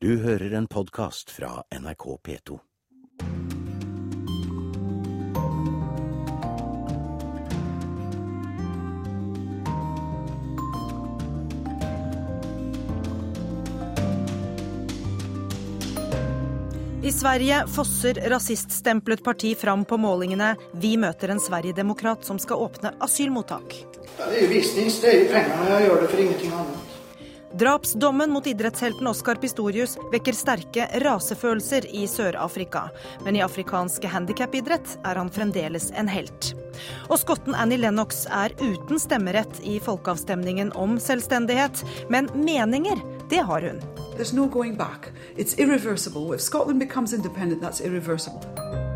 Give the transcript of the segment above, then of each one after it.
Du hører en podkast fra NRK P2. I Sverige fosser rasiststemplet parti fram på målingene. Vi møter en Sverigedemokrat som skal åpne asylmottak. Ja, det er jo business, det er jo pengarna. Jeg gjør det for ingenting annat. Drapsdommen mot idrettshelten Oscar Pistorius vekker sterke rasefølelser i Sør-Afrika. Men i afrikansk handikapidrett er han fremdeles en helt. Og skotten Annie Lennox er uten stemmerett i folkeavstemningen om selvstendighet. Men meninger, det har hun. There's no going back. It's irreversible. If Scotland becomes independent, that's irreversible.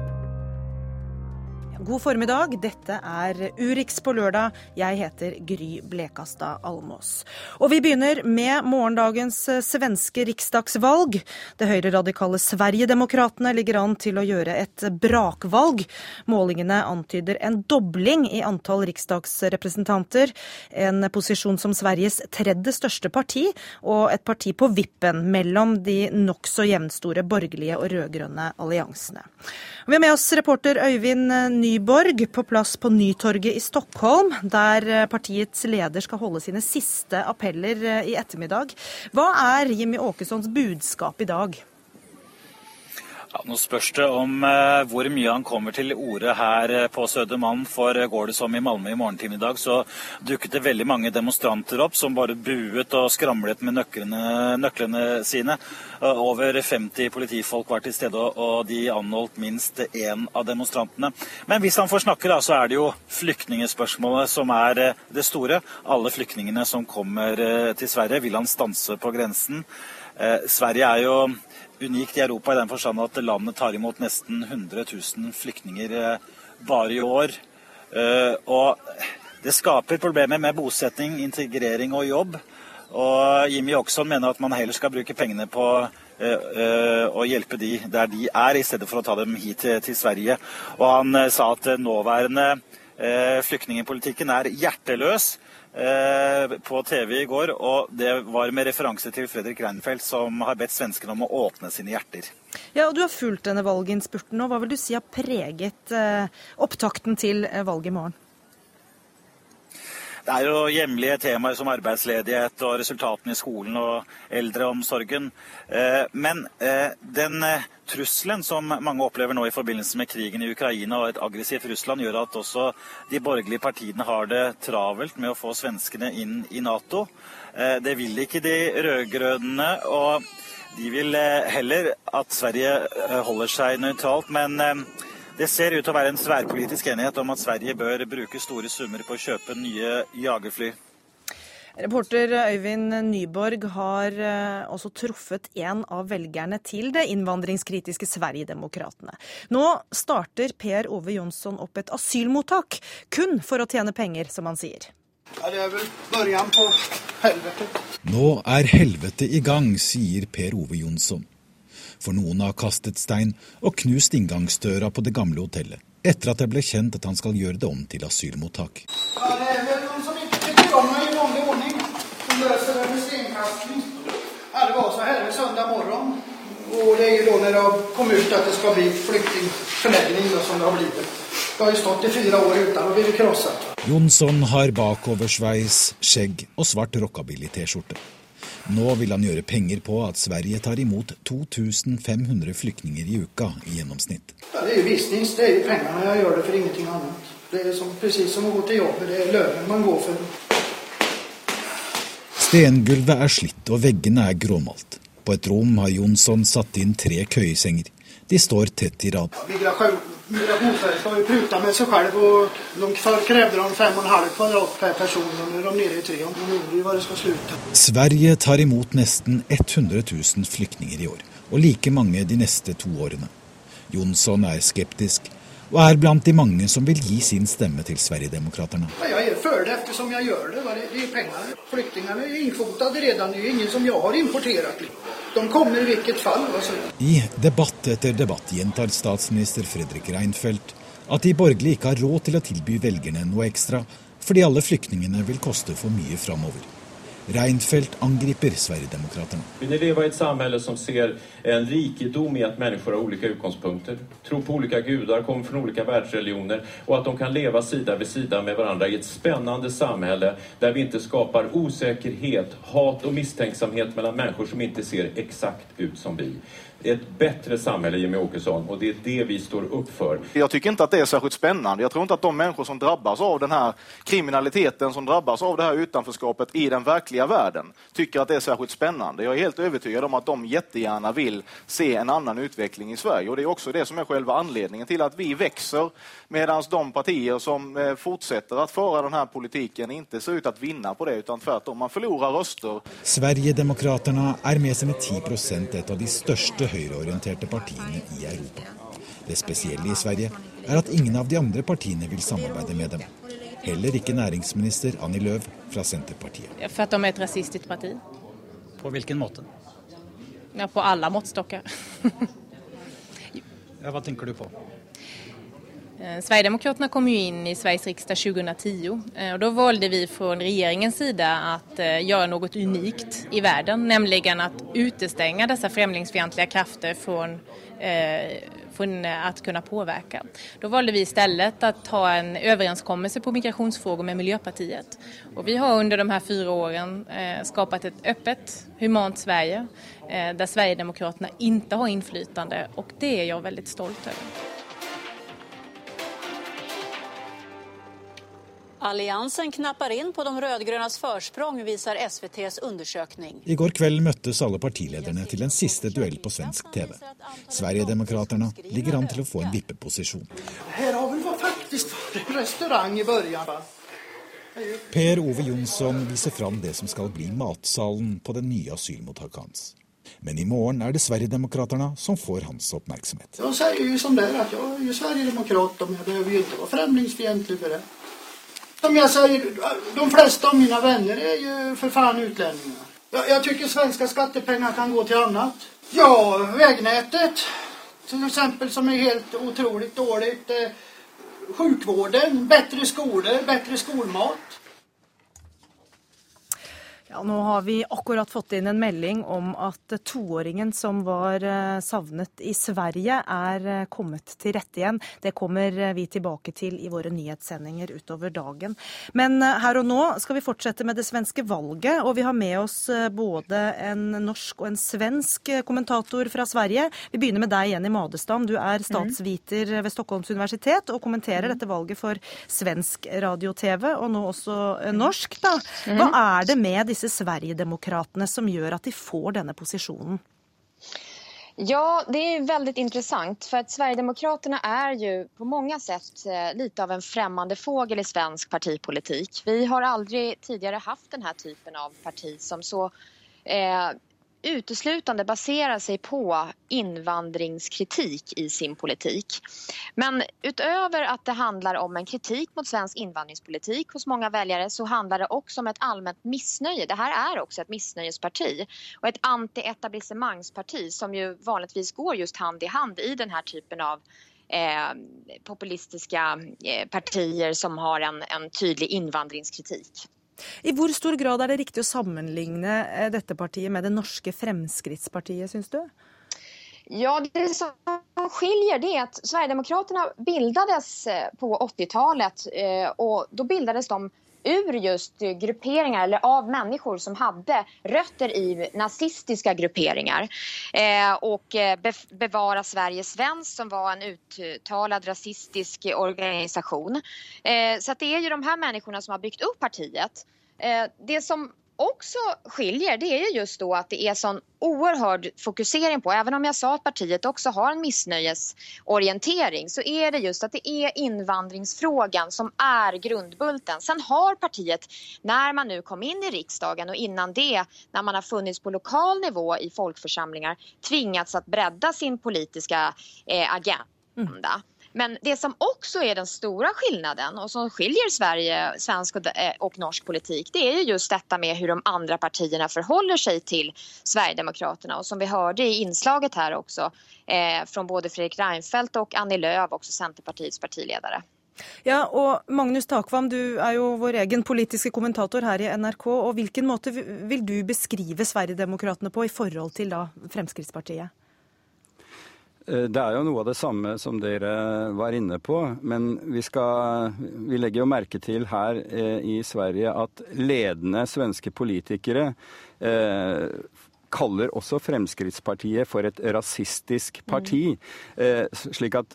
God formiddag, dette er Urix på lørdag. Jeg heter Gry Blekastad Almås. Og vi begynner med morgendagens eh, svenske riksdagsvalg. Det høyreradikale Sverigedemokraterna ligger an til å gjøre et brakvalg. Målingene antyder en dobling i antall riksdagsrepresentanter. En posisjon som Sveriges tredje største parti, og et parti på vippen mellom de nokså jevnstore borgerlige og rød-grønne alliansene. Vi har med oss reporter Øyvind Nyborg på plass på Nytorget i Stockholm, der partiets leder skal holde sine siste appeller i ettermiddag. Hva er Jimmy Åkessons budskap i dag? Ja, nå spørs det om eh, hvor mye han kommer til orde her eh, på Sødermalm. For eh, går det som i Malmö i morgentimen i dag, så dukket det veldig mange demonstranter opp som bare buet og skramlet med nøklene, nøklene sine. Eh, Over 50 politifolk var til stede, og- de anholdt minst én av demonstrantene. Men hvis han får snakke, da, så er det jo flyktningspørsmålet som er eh, det store. Alle flyktningene som kommer til Sverige, vil han stanse på grensen. Eh, Sverige er jo unikt i Europa i den forstand at landet tar imot nesten 100 000 flyktninger eh, bare i år. Eh, Og det skaper problemer med bosetting, integrering og jobb. Og Jimmy Åkesson mener at man heller skal bruke pengene på å hjelpe de der de er, i stedet for å ta dem hit til, Sverige. Og han sa at nåværende flyktningpolitikken er hjerteløs på TV i går, og det var med referanse til Fredrik Reinfeldt, som har bedt svenskene om å åpne sine hjerter. Ja, og Du har fulgt denne valginnspurten nå. Hva vil du si har preget eh, opptakten til eh, valget i morgen? Det er jo hjemlige temaer som arbeidsledighet og resultatene i skolen og eldreomsorgen. Eh, Men eh, den eh, trusselen som mange opplever nå i forbindelse med krigen i Ukraina og et aggressivt Russland, gjør at også de borgerlige partiene har det travelt med å få svenskene inn i Nato. Det vil ikke de rød-grønne. og de vil heller at Sverige holder seg nøytralt, men det ser ut til å være en sværpolitisk enighet om at Sverige bør bruke store summer på å kjøpe nye jagerfly. Reporter Øyvind Nyborg har eh, også truffet en av velgerne til det innvandringskritiske Sverigedemokraterna. Nå starter Per Ove Jonsson opp et asylmottak, kun for å tjene penger, som han sier. Ja, det er vel början på helvete. Nå er helvete i gang, sier Per Ove Jonsson. For noen har kastet stein og knust inngangsdøra på det gamle hotellet, etter at det ble kjent at han skal gjøre det om til asylmottak. Ja, det er de som ikke tycker om mig i vanlig ordning. Som løser det med. Ja, det var så här søndag morgen. Og det er jo när det kommit ut at det skal bli flyktingförläggning som det har blitt. Det har jo stått i fire år uten å bli krosset. Jonsson har bakoversveis, skjegg og svart rockabilly-T-skjorte. Nå vil han gjøre penger på at Sverige tar imot 2500 flyktninger i uka i gjennomsnitt. Ja, det er jo business, det er jo pengene. Jeg gjør det for ingenting annet. Det er som, precis som å gå til jobb. Det er lønnen man går for. Stengulvet er slitt og veggene er gråmalt. På et rom har Jonsson satt inn tre køyesenger. De står tett i rad. Migration, Migrationsverket har ju prutat med sig själv och de krävde de 5,5 kvadrat per person och nu är de nere i 3. De undrar ju var det ska sluta. Sverige tar imot nesten 100 000 flyktninger i år, og like mange de neste to årene. Jonsson er skeptisk, og er blant de mange som vil gi sin stemme til Sverigedemokraterna. Ja, føler det eftersom jeg gjør det. Det det penger. Flyktningene er innfotet allerede. redan. Det er ingen som jeg har importert. De kommer i hvilket fall. Altså. I debatt etter debatt gjentar statsminister Fredrik Reinfeldt at de borgerlige ikke har råd til å tilby velgerne noe ekstra, fordi alle flyktningene vil koste for mye framover. Reinfeldt angriper Sverigedemokraterna. Vi lever i et samfunn som ser en rikedom i at mennesker har ulike utgangspunkter, tror på ulike guder, kommer fra ulike verdensreligioner, og at de kan leve sida ved sida med hverandre i et spennende samfunn der vi ikke skaper usikkerhet, hat og mistenksomhet mellom mennesker som ikke ser exakt ut som vi ett bättre samhälle, Jimmy Åkesson, och det är det vi står upp för. Jag tycker inte att det är särskilt spännande. Jag tror inte att de människor som drabbas av den här kriminaliteten, som drabbas av det här utanförskapet i den verkliga världen, tycker att det är särskilt spännande. Jag är helt övertygad om att de jättegärna vill se en annan utveckling i Sverige. Och det är också det som är själva anledningen till att vi växer, medan de partier som eh, fortsätter att föra den här politiken inte ser ut att vinna på det, utan tvärtom, man förlorar röster. Sverigedemokraterna är med sina 10 procent ett av de största høyreorienterte partiene i Europa. Det spesielle i Sverige er at ingen av de andre partiene vil samarbeide med dem. Heller ikke næringsminister Annie Løv fra Senterpartiet. For at de er et rasistisk parti. På hvilken måte? Ja, på alle måtestokker. ja, hva tenker du på? Eh, Sverigedemokraterna kom ju in i Sveriges riksdag 2010 eh, och då valde vi från regeringens sida att eh, göra något unikt i världen, nämligen att utestänga dessa främlingsfientliga krafter från, från att kunna påverka. Då valde vi istället att ta en överenskommelse på migrationsfrågor med Miljöpartiet. Och vi har under de här fyra åren skapat ett öppet, humant Sverige där Sverigedemokraterna inte har inflytande och det är jag väldigt stolt över. Alliansen knapper inn på de rød-grønnes forsprang, viser SVTs undersøkning. I går kveld møttes alle partilederne til en siste duell på svensk TV. Sverigedemokraterna ligger an til å få en vippeposisjon. Her har vi faktisk restaurant i begynnelsen. Per Ove Jonsson viser fram det som skal bli matsalen på den nye asylmottaket hans. Men i morgen er det Sverigedemokraterna som får hans oppmerksomhet. Jeg sier jo som det er, at jeg er Sverigedemokrat, men jeg behøver jo ikke være fremmedfiendtlig for det. Som jag säger, de flesta av mina vänner är ju för fan utlänningar. Jag, jag tycker svenska skattepengar kan gå till annat. Ja, vägnätet till exempel som är helt otroligt dåligt. Eh, sjukvården, bättre skolor, bättre skolmat. Ja, Nå har vi akkurat fått inn en melding om at toåringen som var eh, savnet i Sverige, er eh, kommet til rette igjen. Det kommer eh, vi tilbake til i våre nyhetssendinger utover dagen. Men her og nå skal vi fortsette med det svenske valget, og vi har med oss både en norsk og en svensk kommentator fra Sverige. Vi begynner med deg, Jenny Madestam. Du er statsviter ved Stockholms universitet og kommenterer mm. dette valget for svensk radio-TV, og nå også norsk. da. Hva mm. er det med disse disse Sverigedemokraterna som gjør at de får denne posisjonen? Ja, det är väldigt intressant för att Sverigedemokraterna är ju på många sätt litt lite av en främmande fågel i svensk partipolitik. Vi har aldrig tidigare haft den här typen av parti som så eh, uteslutande baserar sig på invandringskritik i sin politik. Men utöver att det handlar om en kritik mot svensk invandringspolitik hos många väljare så handlar det också om ett allmänt missnöje. Det här är också ett missnöjesparti och ett anti-etablissemangsparti som ju vanligtvis går just hand i hand i den här typen av eh, populistiska eh, partier som har en, en tydlig invandringskritik. I hvor stor grad er det riktig å sammenligne eh, dette partiet med det norske Fremskrittspartiet, syns du? Ja, det som skiljer det är att Sverigedemokraterna bildades eh, på 80-talet eh, och då bildades de ur just grupperingar eller av människor som hade rötter i nazistiska grupperingar. Eh, och Bevara Sverige svensk som var en uttalad rasistisk organisation. Eh, så det är ju de här människorna som har byggt upp partiet. Eh, det som också skiljer det är ju just då att det är sån oerhörd fokusering på, även om jag sa att partiet också har en missnöjesorientering, så är det just att det är invandringsfrågan som är grundbulten. Sen har partiet, när man nu kom in i riksdagen och innan det, när man har funnits på lokal nivå i folkförsamlingar, tvingats att bredda sin politiska eh, agenda. Mm. Men det som også er den store skillnaden och som skiljer Sverige, svensk och, eh, norsk politik det är jo just detta med hur de andra partierna förhåller sig till Sverigedemokraterna och som vi hörde i inslaget här också eh, från både Fredrik Reinfeldt och Annie Lööf, också Centerpartiets partiledare. Ja, og Magnus Takvam, du er jo vår egen politiske kommentator her i NRK. og Hvilken måte vil du beskrive Sverigedemokraterna på i forhold til da Fremskrittspartiet? Eh, det er jo noe av det samme som dere var inne på. Men vi, skal, vi legger jo merke til her eh, i Sverige at ledende svenske politikere eh, kaller også Fremskrittspartiet for et rasistisk parti. Mm. slik at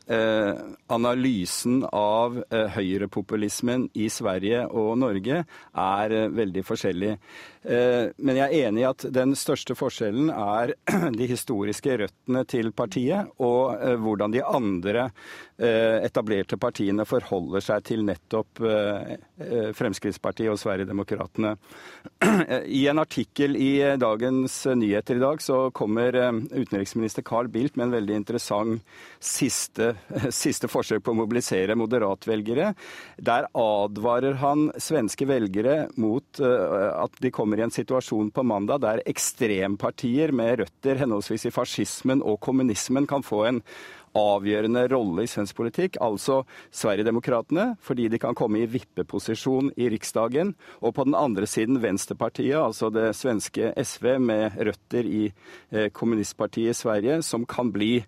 analysen av høyrepopulismen i Sverige og Norge er veldig forskjellig. Eh, men jeg er enig i at den største forskjellen er de historiske røttene til partiet, og eh, hvordan de andre eh, etablerte partiene forholder seg til nettopp Fremskrittspartiet og Sverigedemokraterna. I en artikkel i Dagens Nyheter i dag så kommer utenriksminister Carl Bildt med en veldig interessant siste, siste forsøk på å mobilisere moderatvelgere. Der advarer han svenske velgere mot at de kommer i en situasjon på mandag der ekstrempartier med røtter henholdsvis i fascismen og kommunismen kan få en avgjørende rolle i svensk politikk, altså Sverigedemokraterna, fordi de kan komme i vippeposisjon i Riksdagen, og på den andre siden Venstrepartiet, altså det svenske SV med røtter i eh, kommunistpartiet i Sverige, som kan bli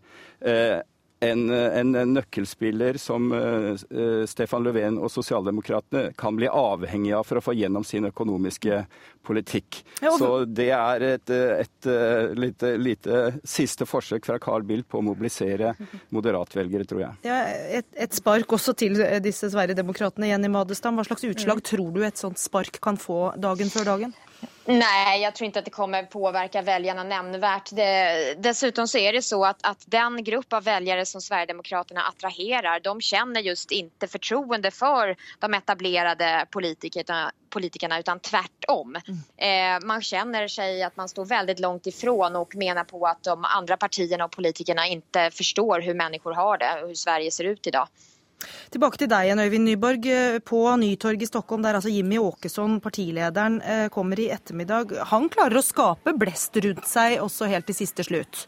eh, en, en, nøkkelspiller som uh, Stefan Löfven og sosialdemokratene kan bli avhengig av for å få gjennom sin økonomiske politikk. Ja. Så det er et, et, et lite, lite, siste forsøk fra Carl Bildt på å mobilisere moderatvelgere, tror jeg. Ja, et, et, spark også til disse Sverigedemokraterna i Madestam. Hva slags utslag mm. tror du et sånt spark kan få dagen før dagen? Nej, jag tror inte att det kommer påverka väljarna nämnvärt. Det, dessutom så är det så att, att den grupp av väljare som Sverigedemokraterna attraherar, de känner just inte förtroende för de etablerade politikerna, politikerna utan tvärtom. Mm. Eh, man känner sig att man står väldigt långt ifrån och menar på att de andra partierna och politikerna inte förstår hur människor har det och hur Sverige ser ut idag. Tilbake til deg igjen, Øyvind Nyborg. På Nytorget i Stockholm, der altså Jimmy Åkesson, partilederen, eh, kommer i ettermiddag. Han klarer å skape blest rundt seg også helt til siste slutt?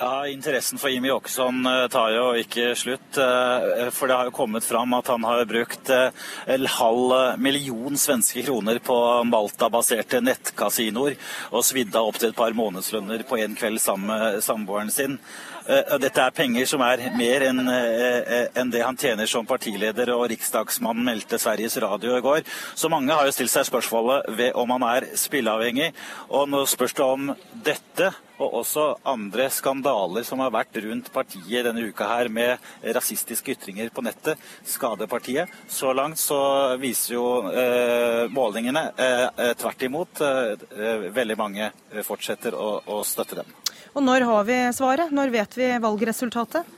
Ja, Interessen for Jimmy Åkesson eh, tar jo ikke slutt. Eh, for det har jo kommet fram at han har brukt en halv million svenske kroner på Malta-baserte nettkasinoer og svidd av opptil et par månedslønner på en kveld sammen med samboeren sin. Eh, dette er penger som er mer enn eh, en det han tjener som partileder, og riksdagsmann, meldte Sveriges Radio i går. Så mange har jo stilt seg spørsmålet ved om han er spilleavhengig. Og nå spørs det om dette og også andre skandaler som har vært rundt partiet denne uka her med rasistiske ytringer på nettet, skader partiet. Så langt så viser jo eh, målingene eh, tvert imot. Eh, veldig mange fortsetter å, å støtte dem. Og når har vi svaret? Når vet vi valgresultatet?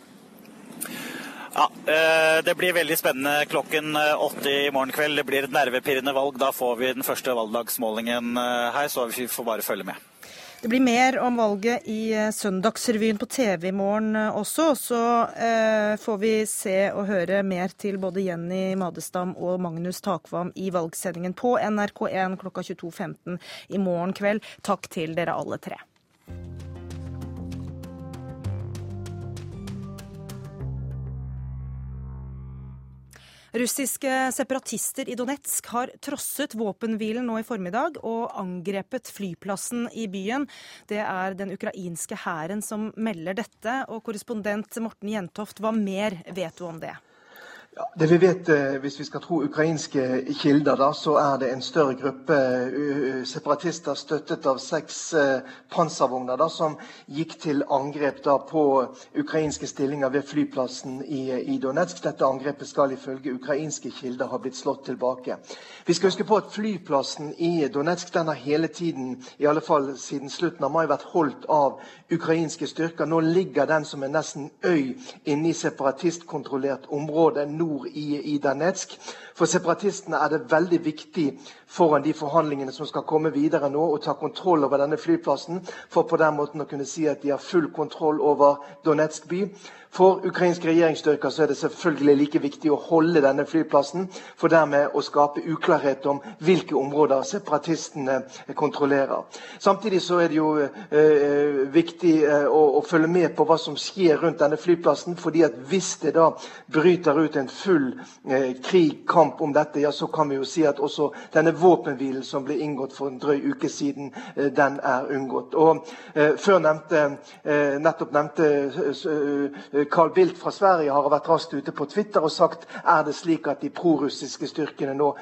Ja, eh, Det blir veldig spennende klokken eh, åtte i morgen kveld. Det blir et nervepirrende valg. Da får vi den første valgdagsmålingen eh, her, så vi får bare følge med. Det blir mer om valget i Søndagsrevyen på TV i morgen også. Så eh, får vi se og høre mer til både Jenny Madestam og Magnus Takvam i valgsendingen på NRK1 klokka 22.15 i morgen kveld. Takk til dere alle tre. Russiske separatister i Donetsk har trosset våpenhvilen nå i formiddag og angrepet flyplassen i byen. Det er den ukrainske hæren som melder dette, og korrespondent Morten Jentoft, hva mer vet du om det? Det vi vet, eh, Hvis vi skal tro ukrainske kilder, da, så er det en større gruppe uh, separatister støttet av seks panservogner da, som gikk til angrep da, på ukrainske stillinger ved flyplassen i, i, Donetsk. Dette angrepet skal ifølge ukrainske kilder ha blitt slått tilbake. Vi skal huske på at Flyplassen i Donetsk den har hele tiden, i alle fall siden slutten av mai, vært holdt av ukrainske styrker. Nå ligger den som en nesten øy inne i separatistkontrollert område nord i, i Donetsk. For separatistene er det veldig viktig foran de forhandlingene som skal komme videre nå, å ta kontroll over denne flyplassen, for på den måten å kunne si at de har full kontroll over Donetsk by. For ukrainske regjeringsstyrker så er det selvfølgelig like viktig å holde denne flyplassen, for dermed å skape uklarhet om hvilke områder separatistene kontrollerer. Samtidig så er det jo eh, viktig eh, å, å, følge med på hva som skjer rundt denne flyplassen, fordi at hvis det da bryter ut en full eh, krig, kamp om dette, ja, så kan vi jo si at også denne våpenhvilen som ble inngått for en drøy uke siden, eh, den er unngått. Og eh, Før nevnte, eh, nettopp nevnte Carl Bildt fra Sverige har vært raskt ute på Twitter og sagt er det slik at de prorussiske styrkene nå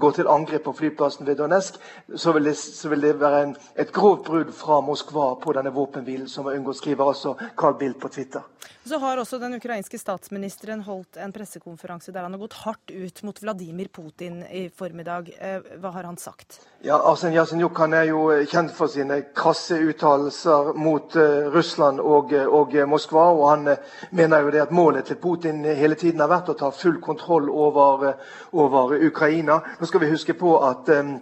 går til angrep på flyplassen ved Donetsk, så vil det, så vil det være en, et grovt brudd fra Moskva på denne våpenhvilen som er unngått, skriver altså Carl Bildt på Twitter. Så har også den ukrainske statsministeren holdt en pressekonferanse der han har gått hardt ut mot Vladimir Putin i formiddag. Eh, hva har han sagt? Ja, Arsen Jasenjuk han er jo kjent for sine krasse uttalelser mot uh, Russland og, og, Moskva. og Han mener jo det at målet til Putin hele tiden har vært å ta full kontroll over, over Ukraina. Nå skal vi huske på at um,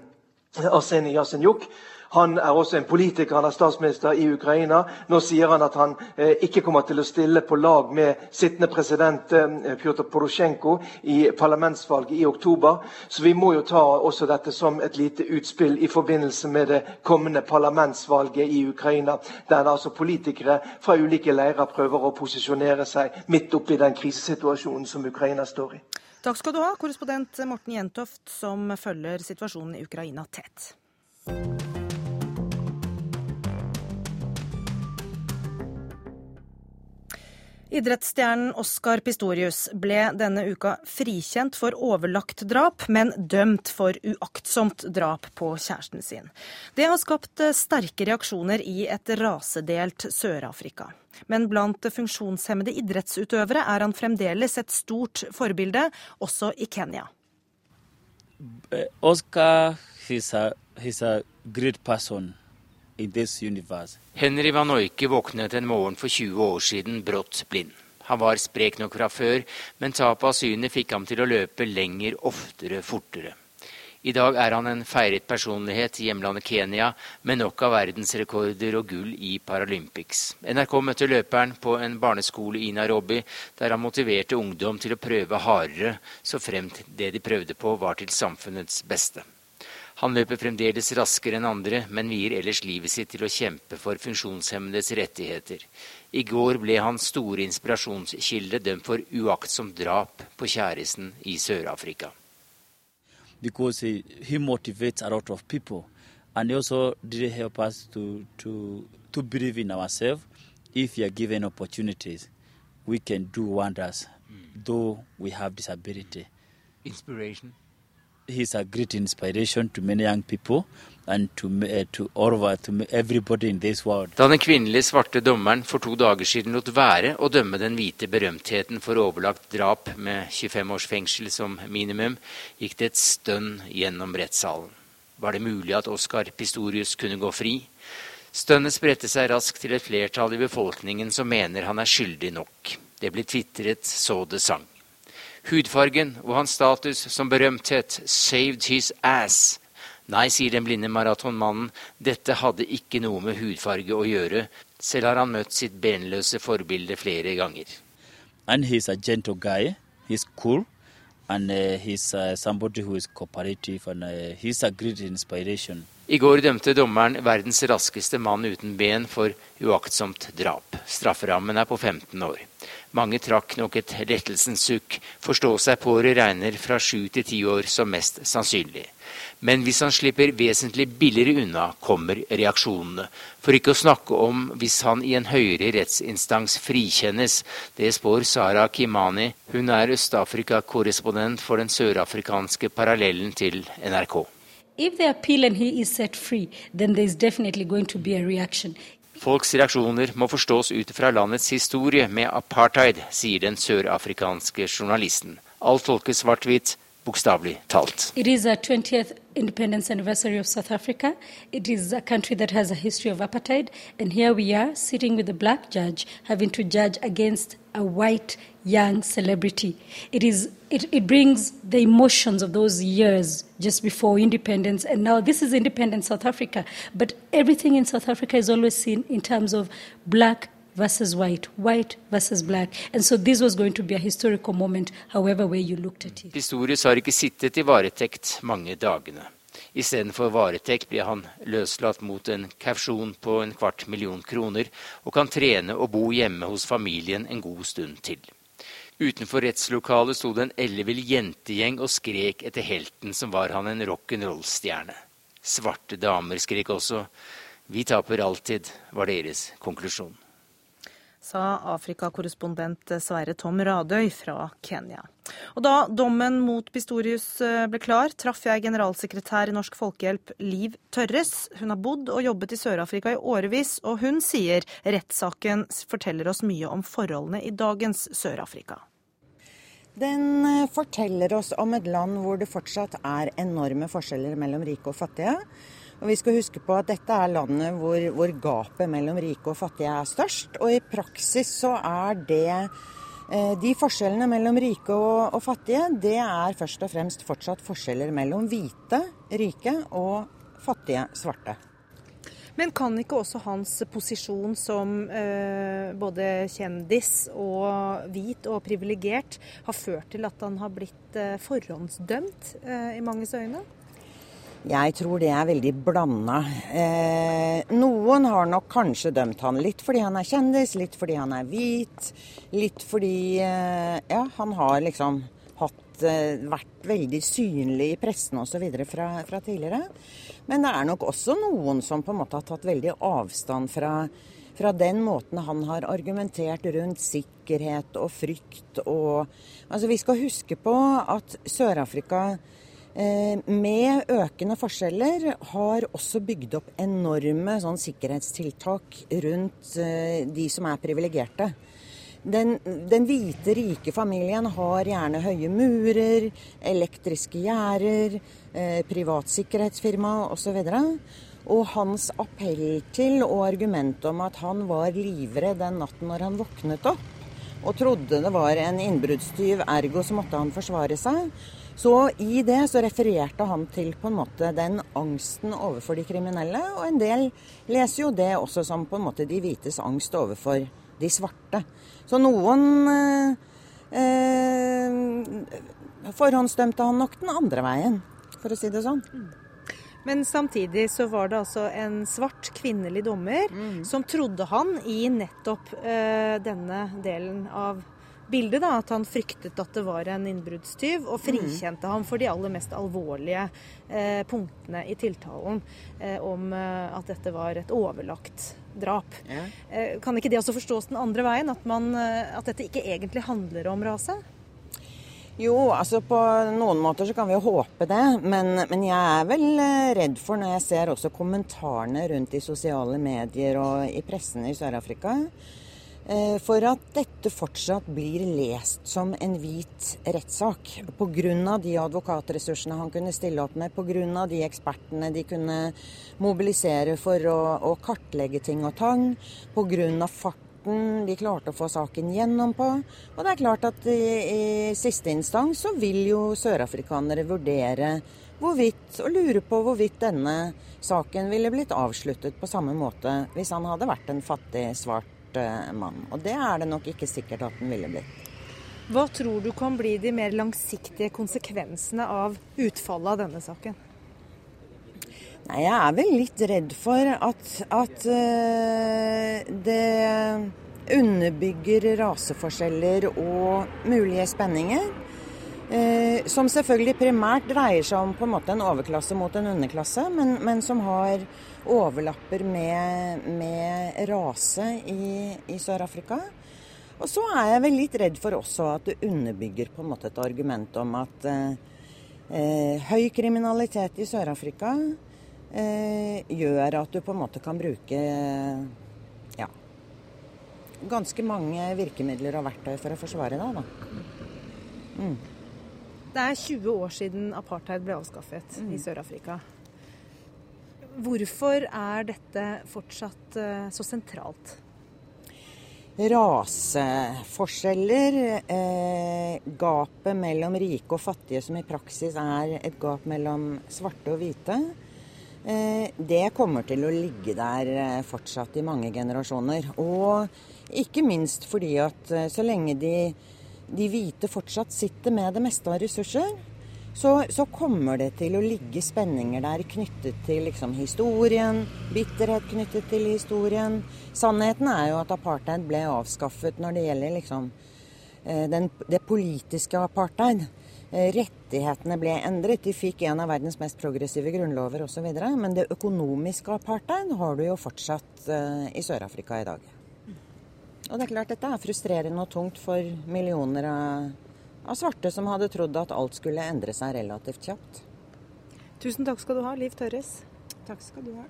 Arsenij Jasenjuk han er også en politiker, han er statsminister i Ukraina. Nå sier han at han eh, ikke kommer til å stille på lag med sittende president eh, Pjotr Porosjenko i parlamentsvalget i oktober. Så vi må jo ta også dette som et lite utspill i forbindelse med det kommende parlamentsvalget i Ukraina, der altså politikere fra ulike leirer prøver å posisjonere seg midt oppi den krisesituasjonen som Ukraina står i. Takk skal du ha, korrespondent Morten Jentoft, som følger situasjonen i Ukraina tett. Idrettsstjernen Oscar Pistorius ble denne uka frikjent for overlagt drap, men dømt for uaktsomt drap på kjæresten sin. Det har skapt sterke reaksjoner i et rasedelt Sør-Afrika. Men blant funksjonshemmede idrettsutøvere er han fremdeles et stort forbilde, også i Kenya. Oscar, he's a, he's a great person. Henry Van Oike våknet en morgen for 20 år siden brått blind. Han var sprek nok fra før, men tapet av synet fikk ham til å løpe lenger, oftere, fortere. I dag er han en feiret personlighet i hjemlandet Kenya, med nok av verdensrekorder og gull i Paralympics. NRK møtte løperen på en barneskole i Nairobi, der han motiverte ungdom til å prøve hardere, så fremt det de prøvde på var til samfunnets beste. Han løper fremdeles raskere enn andre, men vier ellers livet sitt til å kjempe for funksjonshemmedes rettigheter. I går ble hans store inspirasjonskilde dømt for uaktsomt drap på kjæresten i Sør-Afrika. Because he, he motivates a lot of people, and he also did help us to, to, to believe in ourselves. If we are given opportunities, we can do wonders, mm. though we have disability. Inspiration? He's a great inspiration to many young people to, uh, to, over, to. Da den kvinnelige svarte dommeren for to dager siden lot være å dømme den hvite berømtheten for overlagt drap med 25 års fengsel som minimum, gikk det et stønn gjennom rettssalen. Var det mulig at Oscar Pistorius kunne gå fri? Stønnet spredte seg raskt til et flertall i befolkningen som mener han er skyldig nok. Det ble tvitret så det sang. Hudfargen og hans status som berømthet saved his ass. Nei, sier den blinde maratonmannen, dette hadde ikke noe med hudfarge å gjøre. Selv har han møtt sitt benløse forbilde flere ganger. And he's a gentle guy. He's cool. Uh, uh, uh. I går dømte dommeren verdens raskeste mann uten ben for uaktsomt drap. Strafferammen er på 15 år. Mange trakk nok et lettelsens sukk. Forstå seg på det regner fra sju til ti år som mest sannsynlig. Men hvis han slipper vesentlig billigere unna, kommer reaksjonene. For ikke å snakke om hvis han i en høyere rettsinstans frikjennes. Det spår Sara Kimani. Hun er Øst-Afrika-korrespondent for den sørafrikanske parallellen til NRK. If they appeal and he is set free, then there is definitely going to be a reaction. Folks reaksjoner må forstås ut fra landets historie med apartheid, sier den sørafrikanske journalisten. Alt tolkes svart-hvitt, bokstavelig talt. It is a 20th independence anniversary of South Africa. It is a country that has a history of apartheid, and here we are sitting with a black judge having to judge against a white young celebrity. It is it, it brings the emotions of those years just before independence, and now this is independent South Africa. But everything in South Africa is always seen in terms of black versus white, white versus black. And so this was going to be a historical moment, however way you looked at it. Pistorius har ikke sittet i varetekt mange dagene. Istedenfor varetekt blir han løslatt mot en kausjon på en kvart million kroner, og kan trene og bo hjemme hos familien en god stund til. Utenfor rettslokalet sto det en ellevill jentegjeng og skrek etter helten som var han en rock'n'roll-stjerne. Svarte damer skrek også. Vi taper alltid, var deres konklusjon. Sa Afrikakorrespondent Sverre Tom Radøy fra Kenya. Og da dommen mot Pistorius eh, ble klar, traff jeg generalsekretær i Norsk Folkehjelp Liv Tørres. Hun har bodd og jobbet i Sør-Afrika i årevis, og hun sier rettssaken forteller oss mye om forholdene i dagens Sør-Afrika. Den eh, forteller oss om et land hvor det fortsatt er enorme forskjeller mellom rike og fattige. Og Vi skal huske på at dette er landet hvor, hvor gapet mellom rike og fattige er størst. Og i praksis så er det eh, de forskjellene mellom rike og, og, fattige, det er først og fremst fortsatt forskjeller mellom hvite, rike og fattige, svarte. Men kan ikke også hans posisjon som eh, både kjendis og hvit og privilegert ha ført til at han har blitt eh, forhåndsdømt eh, i manges øyne? Jeg tror det er veldig blanda. Eh, noen har nok kanskje dømt han litt fordi han er kjendis, litt fordi han er hvit, litt fordi eh, ja, han har liksom hatt, eh, vært veldig synlig i pressen osv. Fra, fra tidligere. Men det er nok også noen som på en måte har tatt veldig avstand fra, fra den måten han har argumentert rundt sikkerhet og frykt og Altså, vi skal huske på at Sør-Afrika med økende forskjeller har også bygd opp enorme sånn, sikkerhetstiltak rundt eh, de som er privilegerte. Den, den, hvite, rike familien har gjerne høye murer, elektriske gjerder, eh, privatsikkerhetsfirma osv. Og, og hans appell til og argument om at han var livredd den natten når han våknet opp, og trodde det var en innbruddstyv, ergo så måtte han forsvare seg, så i det så refererte han til på en måte den angsten overfor de kriminelle. Og en del leser jo det også som på en måte de hvites angst overfor de svarte. Så noen eh, eh, forhåndsdømte han nok den andre veien, for å si det sånn. Men samtidig så var det altså en svart kvinnelig dommer mm. som trodde han i nettopp eh, denne delen av bildet, da, at han fryktet at det var en innbruddstyv, og frikjente mm. ham for de aller mest alvorlige eh, punktene i tiltalen eh, om eh, at dette var et overlagt drap. Ja. Eh, kan ikke det også forstås den andre veien, at, man, eh, at dette ikke egentlig handler om rase? Jo, altså på noen måter så kan vi jo håpe det. Men, men, jeg er vel eh, redd for når jeg ser også kommentarene rundt i sosiale medier og i pressen i Sør-Afrika, for at dette fortsatt blir lest som en hvit rettssak. Pga. de advokatressursene han kunne stille opp med, pga. de ekspertene de kunne mobilisere for å, å kartlegge ting og tang, pga. farten de klarte å få saken gjennom på. Og det er klart at i, i siste instans så vil jo sørafrikanere vurdere hvorvidt, og lure på hvorvidt denne saken ville blitt avsluttet på samme måte hvis han hadde vært en fattig, svart mann. Og det er det nok ikke sikkert at den ville blitt. Hva tror du kan bli de mer langsiktige konsekvensene av utfallet av denne saken? Nei, Jeg er vel litt redd for at, at uh, det underbygger raseforskjeller og mulige spenninger. Uh, som selvfølgelig primært dreier seg om på en måte en overklasse mot en underklasse, men, men som har overlapper med, med rase i, i Sør-Afrika. Og så er jeg vel litt redd for også at det underbygger på en måte et argument om at eh, eh høy kriminalitet i Sør-Afrika eh, gjør at du på en måte kan bruke ja, ganske mange virkemidler og verktøy for å forsvare deg. Da. Mm. Det er 20 år siden apartheid ble avskaffet mm. i Sør-Afrika. Hvorfor er dette fortsatt eh, så sentralt? Raseforskjeller, eh, gapet mellom rike og fattige, som i praksis er et gap mellom svarte og hvite, eh, det kommer til å ligge der eh, fortsatt i mange generasjoner. Og ikke minst fordi at eh, så lenge de, de hvite fortsatt sitter med det meste av ressurser, så, så, kommer det til å ligge spenninger der knyttet til liksom, historien, bitterhet knyttet til historien. Sannheten er jo at apartheid ble avskaffet når det gjelder liksom, den, det politiske apartheid. Rettighetene ble endret. De fikk en av verdens mest progressive grunnlover osv. Men det økonomiske apartheid har du jo fortsatt i Sør-Afrika i dag. Og det er klart dette er frustrerende og tungt for millioner av, av svarte som hadde trodd at alt skulle endre seg relativt kjapt. Tusen takk skal du ha, Liv Tørres. Takk skal du ha.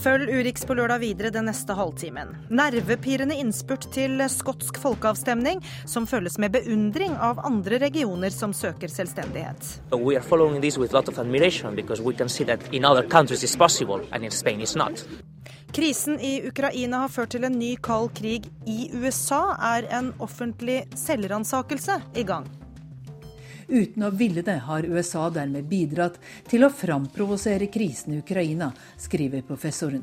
Følg Urix på lørdag videre den neste halvtimen. Nervepirrende innspurt til skotsk folkeavstemning, som følges med beundring av andre regioner som søker selvstendighet. We are for vi kan se at of admiration because we can mulig, og i other er det possible Krisen i Ukraina har ført til en ny kald krig i USA. Er en offentlig selvransakelse i gang? Uten å ville det har USA dermed bidratt til å framprovosere krisen i Ukraina, skriver professoren.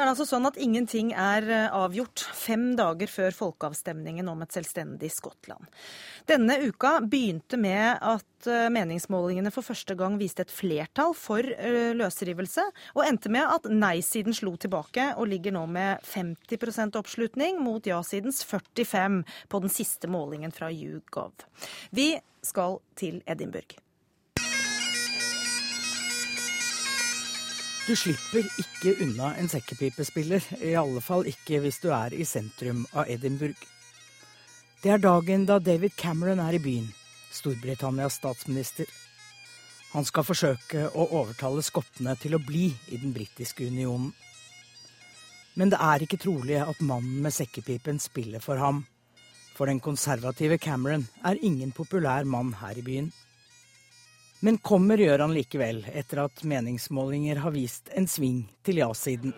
Så er det altså sånn at ingenting er eh, avgjort fem dager før folkeavstemningen om et selvstendig Skottland. Denne uka begynte med at eh, meningsmålingene for første gang viste et flertall for eh, løsrivelse, og endte med at nei-siden slo tilbake og ligger nå med 50% oppslutning mot ja-sidens 45 på den siste målingen fra YouGov. Vi skal til Edinburgh. Du slipper ikke unna en sekkepipespiller, i alle fall ikke hvis du er i sentrum av Edinburgh. Det er dagen da David Cameron er i byen, Storbritannias statsminister. Han skal forsøke å overtale skottene til å bli i den britiske unionen. Men det er ikke trolig at mannen med sekkepipen spiller for ham. For den konservative Cameron er ingen populær mann her i byen. Men kommer gjør han likevel, etter at meningsmålinger har vist en sving til ja-siden.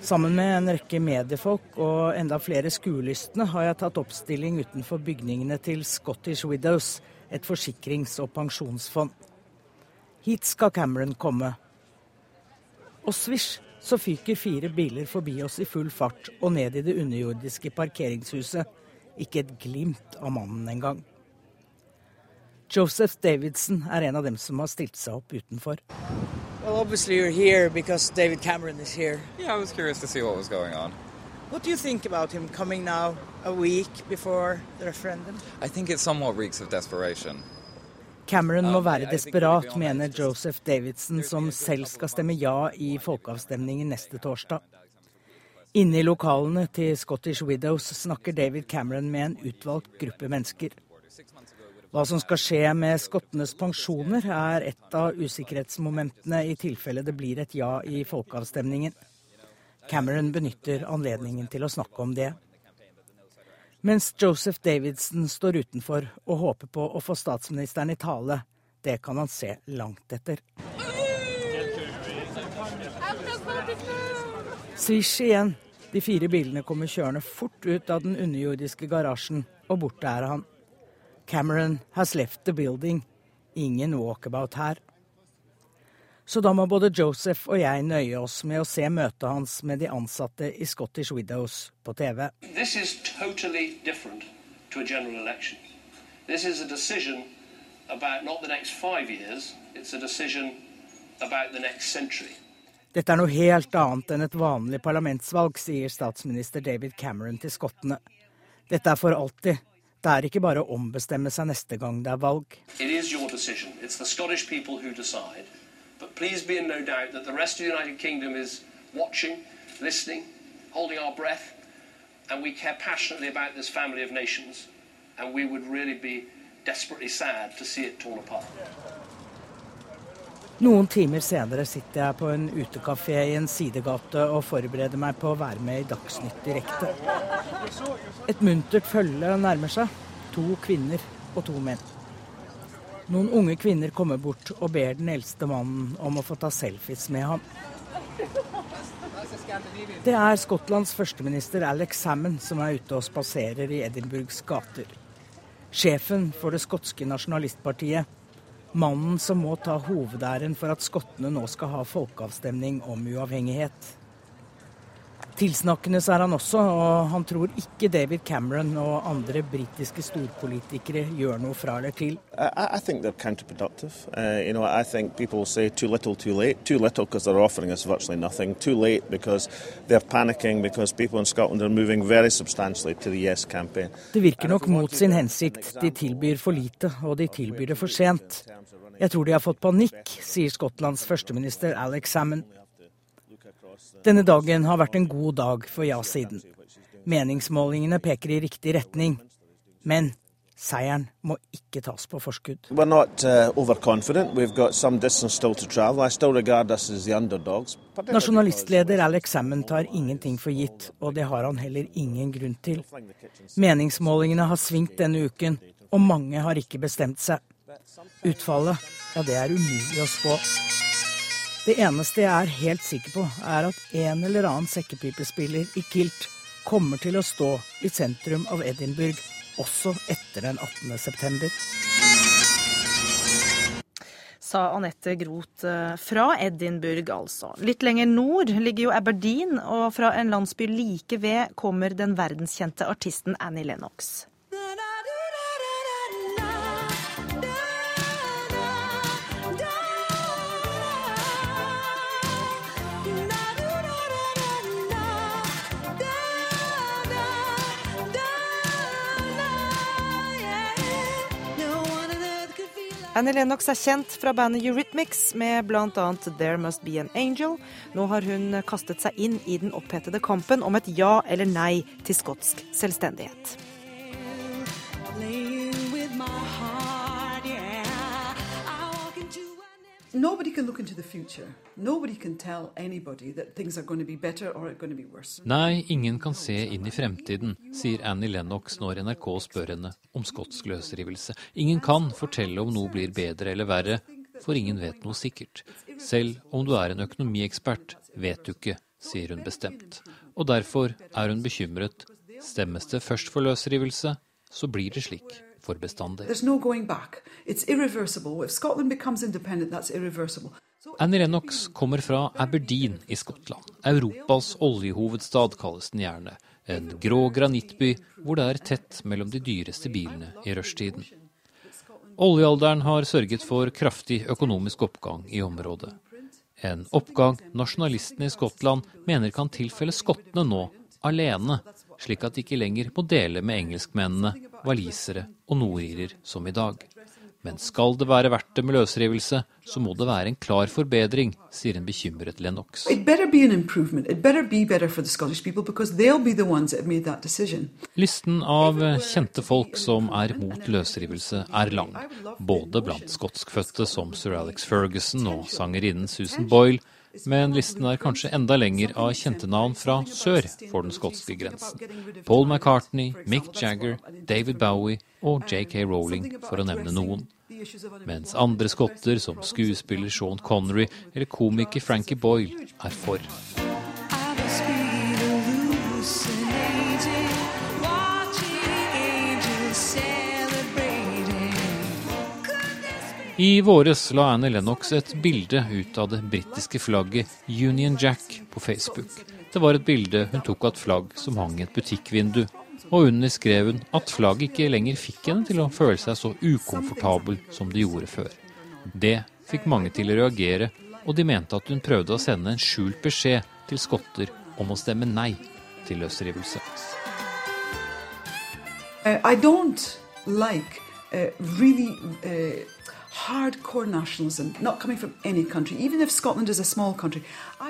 Sammen med en rekke mediefolk og enda flere skuelystne har jeg tatt oppstilling utenfor bygningene til Scottish Widows, et forsikrings- og pensjonsfond. Hit skal Cameron komme. Og svisj, så fyker fire biler forbi oss i full fart og ned i det underjordiske parkeringshuset. Ikke et glimt av mannen engang. Joseph Davidson er en av dem som har stilt seg opp utenfor. Well, obviously you're here because David Cameron is here. Yeah, I was curious to see what was going on. What do you think about him coming now a week before the referendum? I think it somewhat reeks of desperation. Cameron må være desperat, mener Joseph Davidson, som selv skal stemme ja i folkeavstemningen neste torsdag. Inne i lokalene til Scottish Widows snakker David Cameron med en utvalgt gruppe mennesker. Hva som skal skje med skottenes pensjoner, er et av usikkerhetsmomentene i tilfelle det blir et ja i folkeavstemningen. Cameron benytter anledningen til å snakke om det. Mens Joseph Davidson står utenfor og håper på å få statsministeren i tale. Det kan han se langt etter. Svisj igjen. De fire bilene kommer kjørende fort ut av den underjordiske garasjen, og borte er han. Cameron has left the building. Ingen walkabout her. Så da må både Joseph og jeg nøye oss med å se møtet hans med de ansatte i Scottish Widows på TV. This is totally different to a general election. This is a decision about not the next five years, it's a decision about the next century. Dette er noe helt annet enn et vanlig parlamentsvalg, sier statsminister David Cameron til skottene. Dette er for alltid. Det er ikke bare å ombestemme seg neste gang det er valg. really. Noen timer senere sitter jeg på en utekafé i en sidegate og forbereder meg på å være med i Dagsnytt direkte. Et muntert følge nærmer seg. To kvinner og to menn. Noen unge kvinner kommer bort og ber den eldste mannen om å få ta selfies med ham. Det er Skottlands førsteminister Alex Salmon som er ute og spaserer i Edinburghs gater. Sjefen for det skotske nasjonalistpartiet Mannen som må ta hovedæren for at skottene nå skal ha folkeavstemning om uavhengighet. Tilsnakkende er han også, og han tror ikke David Cameron og andre britiske storpolitikere gjør noe fra eller til. I, I think they're counterproductive. Uh, you know, I think people say too little, too late. Too little because they're offering us virtually nothing. Too late because they're panicking because people in Scotland are moving very substantially to the Yes campaign. Det virker nok mot sin hensikt. De tilbyr for lite, og de tilbyr det for sent. Jeg tror de har fått panikk, sier Skottlands førsteminister Alex Salmon. Denne dagen har vært en god dag for ja-siden. Meningsmålingene peker i riktig retning. Men seieren må ikke tas på forskudd. Uh, Nasjonalistleder Alex Salmon tar ingenting for gitt, og det har han heller ingen grunn til. Meningsmålingene har svingt denne uken, og mange har ikke bestemt seg. Utfallet, ja, det er umulig å spå. Det eneste jeg er helt sikker på, er at en eller annen sekkepipespiller i kilt kommer til å stå i sentrum av Edinburgh også etter den 18. september. Sa Anette Groth eh, fra Edinburgh, altså. Litt lenger nord ligger jo Aberdeen, og fra en landsby like ved kommer den verdenskjente artisten Annie Lennox. Annie Lennox er kjent fra bandet Eurythmics med bl.a. There Must Be An Angel. Nå har hun kastet seg inn i den opphetede kampen om et ja eller nei til skotsk selvstendighet. Playing into Nei, ingen kan se inn i fremtiden, sier Annie Lennox når NRK spør henne om skotsk løsrivelse. Ingen kan fortelle om noe blir bedre eller verre, for ingen vet noe sikkert. Selv om du er en økonomiekspert, vet du ikke, sier hun bestemt. Og derfor er hun bekymret. Stemmes det først for løsrivelse, så blir det slik for bestandig. Annie Lennox kommer fra Aberdeen i Skottland. Europas oljehovedstad kalles den gjerne. En grå granittby hvor det er tett mellom de dyreste bilene i rushtiden. Oljealderen har sørget for kraftig økonomisk oppgang i området. En oppgang nasjonalistene i Skottland mener kan tilfelle skottene nå, alene, slik at de ikke lenger må dele med engelskmennene, walisere og nordirer som i dag. Men skal det være verdt det med løsrivelse, så må det være en klar forbedring, sier en bekymret Lennox. Listen av kjente folk som er mot løsrivelse, er lang. Både blant skotskfødte som sir Alex Ferguson og sangerinnen Susan Boyle, men listen er kanskje enda lenger av kjente navn fra sør for den skotske grensen. Paul McCartney, Mick Jagger, David Bowie og JK Rowling, for å nevne noen. Mens andre skotter, som skuespiller Sean Connery eller komiker Frankie Boyle, er for. I våres la Annie Lennox et bilde ut av det britiske flagget Union Jack på Facebook. Det var et bilde hun tok av et flagg som hang i et butikkvindu, og under skrev hun at flagget ikke lenger fikk henne til å føle seg så ukomfortabel som det gjorde før. Det fikk mange til å reagere, og de mente at hun prøvde å sende en skjult beskjed til skotter om å stemme nei til løsrivelse. Uh, I don't like uh, uh, hardcore nationalism, not coming from any country, even if Scotland is a small country.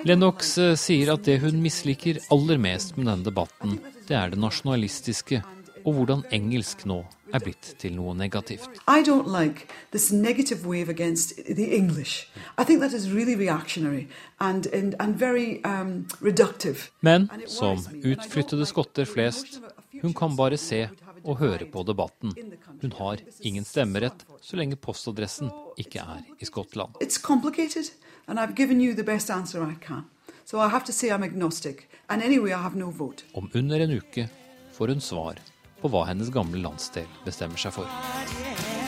Lennox eh, sier at det hun misliker aller mest med denne debatten, det er det nasjonalistiske, og hvordan engelsk nå er blitt til noe negativt. I don't like this negative wave against the English. I think that is really reactionary and, and, and very um, reductive. Men som utflyttede skotter flest, hun kan bare se og høre på debatten. Hun har ingen stemmerett så lenge postadressen ikke er i Skottland. Om under en uke får hun svar på hva hennes gamle landsdel bestemmer seg for.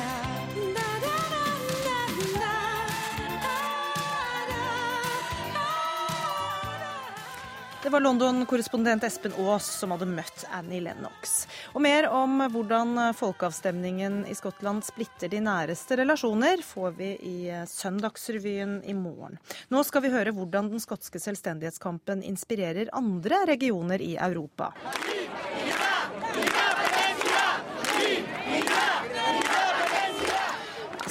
Det var London-korrespondent Espen Aas som hadde møtt Annie Lennox. Og mer om hvordan folkeavstemningen i Skottland splitter de næreste relasjoner, får vi i Søndagsrevyen i morgen. Nå skal vi høre hvordan den skotske selvstendighetskampen inspirerer andre regioner i Europa.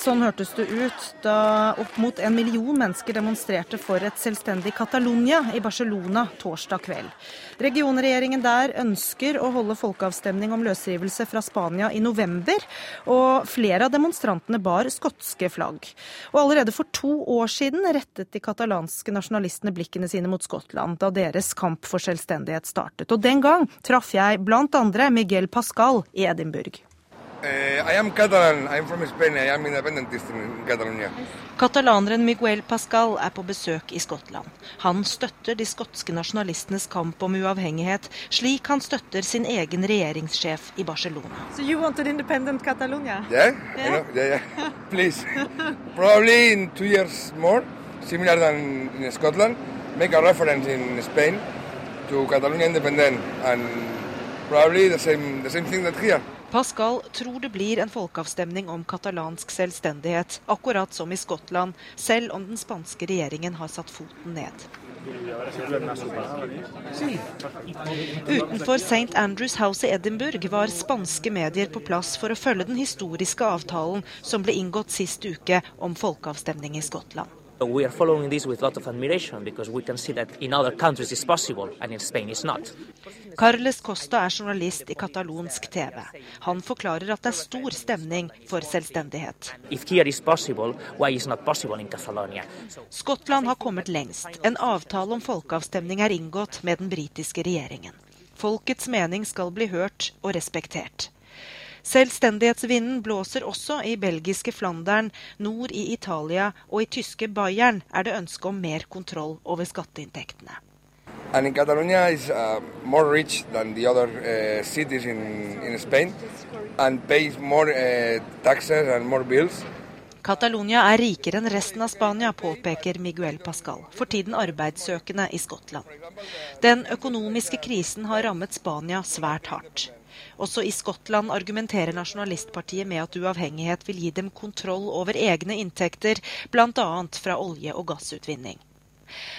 Sånn hørtes det ut da opp mot en million mennesker demonstrerte for et selvstendig Catalonia i Barcelona torsdag kveld. Regionregjeringen der ønsker å holde folkeavstemning om løsrivelse fra Spania i november, og flere av demonstrantene bar skotske flagg. Og allerede for to år siden rettet de katalanske nasjonalistene blikkene sine mot Skottland da deres kamp for selvstendighet startet. Og den gang traff jeg blant andre Miguel Pascal i Edinburgh. Uh, I am Catalan. I'm from Spain. I am independentist in Catalonia. Katalaneren Miguel Pascal er på besøk i Skottland. Han støtter de skotske nasjonalistenes kamp om uavhengighet, slik han støtter sin egen regjeringssjef i Barcelona. So you wanted independent Catalonia? Yeah, yeah, know, yeah, yeah. Please. Probably in two years more, similar than in Scotland, make a reference in Spain to Catalonia independent, and probably the same, the same thing that here. Pascal tror det blir en folkeavstemning om katalansk selvstendighet, akkurat som i Skottland, selv om den spanske regjeringen har satt foten ned. Utenfor St. Andrews House i Edinburgh var spanske medier på plass for å følge den historiske avtalen som ble inngått sist uke om folkeavstemning i Skottland. We are following this with a lot of admiration because we can see that in other countries it's possible and in Spain it's not. Carles Costa er journalist i katalonsk TV. Han forklarer at det er stor stemning for selvstendighet. Possible, Skottland har kommet lengst. En avtale om folkeavstemning er inngått med den britiske regjeringen. Folkets mening skal bli hørt og respektert. Selvstendighetsvinden blåser også i belgiske Flandern, nord i Italia og i tyske Bayern er det ønske om mer kontroll over skatteinntektene. And in Catalonia is uh, more rich than the other uh, cities in, in Spain and pays more uh, taxes and more bills. Catalonia er rikere enn resten av Spania, påpeker Miguel Pascal, for tiden arbeidssøkende i Skottland. Den økonomiske krisen har rammet Spania svært hardt. Også i Skottland argumenterer nasjonalistpartiet med at uavhengighet vil gi dem kontroll over egne inntekter, bl.a. fra olje- og gassutvinning.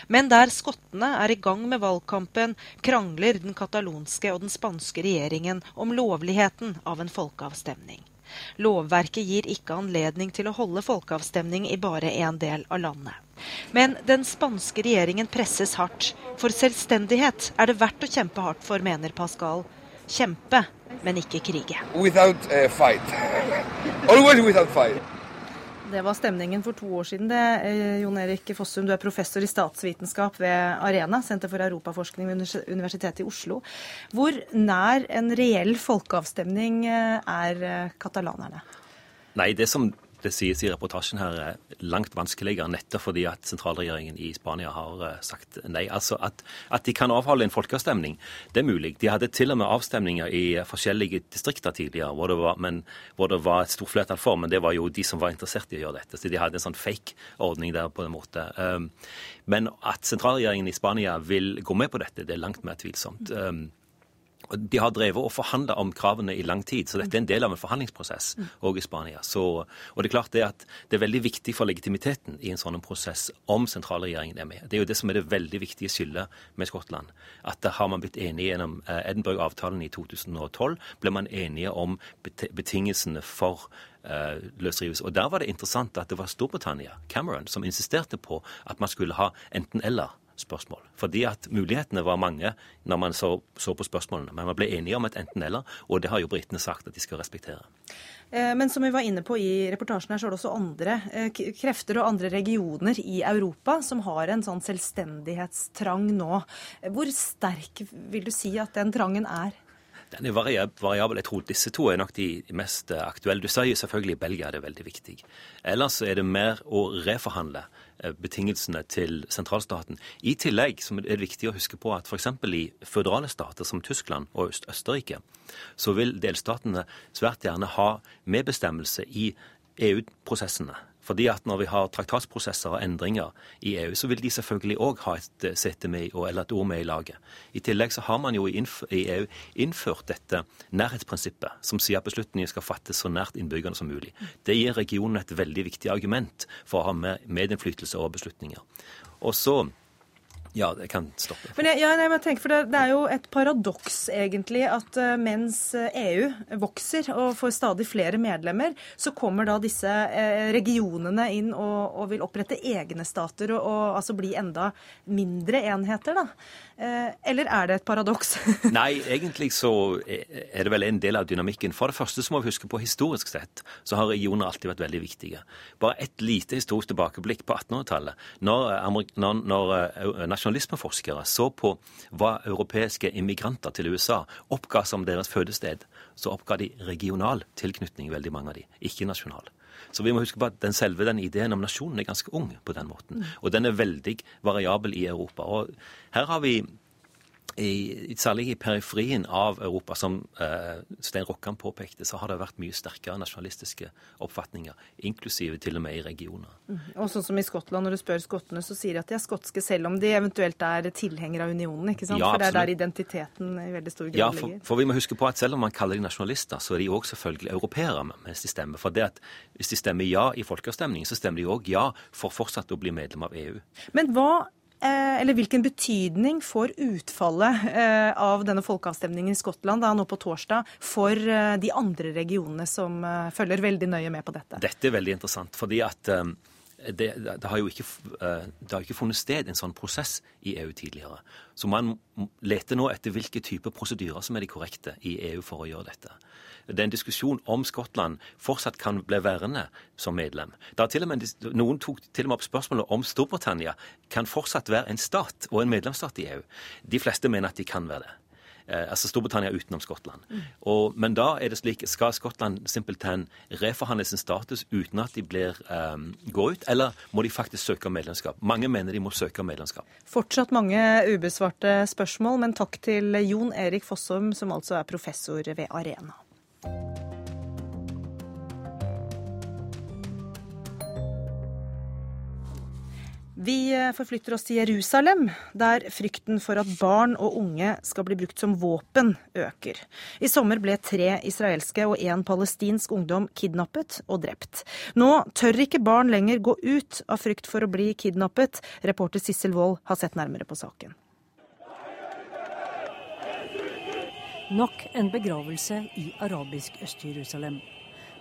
Men der skottene er i gang med valgkampen, krangler den katalonske og den spanske regjeringen om lovligheten av en folkeavstemning. Lovverket gir ikke anledning til å holde folkeavstemning i bare én del av landet. Men den spanske regjeringen presses hardt. For selvstendighet er det verdt å kjempe hardt for, mener Pascal. Kjempe men ikke krige. Without, uh, det var stemningen for to år siden. Det, eh, Jon Erik Fossum, du er professor i statsvitenskap ved Arena, Senter for europaforskning ved Universitetet i Oslo. Hvor nær en reell folkeavstemning eh, er eh, katalanerne? Nei, det som det sies i reportasjen her, er langt vanskeligere nettopp fordi at sentralregjeringen i Spania har eh, sagt nei. Altså at, at, de kan avholde en folkeavstemning, det er mulig. De hadde til og med avstemninger i forskjellige distrikter tidligere, hvor det var, men, hvor det var et stort flertall for, men det var jo de som var interessert i å gjøre dette. Så de hadde en sånn fake-ordning der på en måte. Um, men at sentralregjeringen i Spania vil gå med på dette, det er langt mer tvilsomt. De har drevet og forhandla om kravene i lang tid, så dette er en del av en forhandlingsprosess òg i Spania. Så, og Det er klart det at det er veldig viktig for legitimiteten i en sånn prosess om sentralregjeringen er med. Det er jo det som er det veldig viktige skillet med Skottland. At har man blitt enige gjennom eh, Edinburgh-avtalen i 2012, ble man enige om betingelsene for løsrives. løsrivelse. Og der var det interessant at det var Storbritannia, Cameron, som insisterte på at man skulle ha enten-eller spørsmål. Fordi at mulighetene var mange når man så, så på spørsmålene. Men man ble enige om et enten-eller, og det har jo britene sagt at de skal respektere. Eh, men som vi var inne på i reportasjen her, så er det også andre eh, krefter og andre regioner i Europa som har en sånn selvstendighetstrang nå. Hvor sterk vil du si at den trangen er? Den er variabel. Jeg tror disse to er nok de mest aktuelle. Du sier selvfølgelig Belgia er det veldig viktig. Ellers er det mer å reforhandle Eh, betingelsene til sentralstaten. I tillegg er det viktig å huske på at f.eks. i føderale stater som Tyskland og Østerrike, så vil delstatene svært gjerne ha medbestemmelse i EU-prosessene Fordi at Når vi har traktatsprosesser og endringer i EU, så vil de selvfølgelig òg ha et eh, sete med eller et ord med i laget. I tillegg så har man jo i EU innført dette nærhetsprinsippet, som sier at beslutninger skal fattes så nært innbyggerne som mulig. Det gir regionen et veldig viktig argument for å ha medinnflytelse over beslutninger. Og så ja, det kan stoppe. Men jeg, ja, jeg tenker, for det, det, er jo et paradoks, egentlig, at uh, mens EU vokser og får stadig flere medlemmer, så kommer da disse uh, regionene inn og, og, vil opprette egne stater og, og, altså bli enda mindre enheter, da. Uh, eller er det et paradoks? Nei, egentlig så er det vel en del av dynamikken. For det første så må vi huske på historisk sett så har regioner alltid vært veldig viktige. Bare et lite historisk tilbakeblikk på 1800-tallet. Når, når, når nasjonalismeforskere så på hva europeiske immigranter til USA oppga som deres fødested, så oppga de regional tilknytning, veldig mange av de, ikke nasjonal. Så vi må huske på at den selve den ideen om nasjonen er ganske ung på den måten. Mm. Og den er veldig variabel i Europa. Og her har vi i, særlig i periferien av Europa, som eh, Stein Rokkan påpekte, så har det vært mye sterkere nasjonalistiske oppfatninger, inklusive til og med i regioner. Mm. Og sånn som i Skottland, når du spør skottene, så sier de at de er skotske selv om de eventuelt er tilhengere av unionen, ikke sant? Ja, for det er der identiteten i veldig stor grad ligger. ja, for. For vi må huske på at selv om man kaller de nasjonalister, så er de òg selvfølgelig europeere mens de stemmer. For det at hvis de stemmer ja i folkeavstemningen, så stemmer de òg ja for fortsatt å bli medlem av EU. Men hva eller hvilken betydning får utfallet eh, av denne folkeavstemningen i Skottland da nå på torsdag for eh, de andre regionene som følger veldig nøye med på dette? Dette er veldig interessant. fordi at det, det, har jo ikke, det har ikke, funnet sted en sånn prosess i EU tidligere. Så man leter nå etter hvilke typer prosedyrer som er de korrekte i EU for å gjøre dette det er en diskusjon om Skottland fortsatt kan bli værende som medlem. Med, noen tok til og med opp spørsmålet om Storbritannia kan fortsatt være en stat og en medlemsstat i EU. De fleste mener at de kan være det. Eh, altså Storbritannia utenom Skottland. Mm. Og, men da er det slik Skal Skottland simpelthen reforhandle sin status uten at de blir, um, går ut, eller må de faktisk søke om medlemskap? Mange mener de må søke om medlemskap. Fortsatt mange ubesvarte spørsmål, men takk til Jon Erik Fossum, som altså er professor ved Arena. Vi eh, forflytter oss til Jerusalem, der frykten for at barn og unge skal bli brukt som våpen, øker. I sommer ble tre israelske og én palestinsk ungdom kidnappet og drept. Nå tør ikke barn lenger gå ut av frykt for å bli kidnappet. Reporter Sissel Wold har sett nærmere på saken. Nok en begravelse i arabisk Øst-Jerusalem.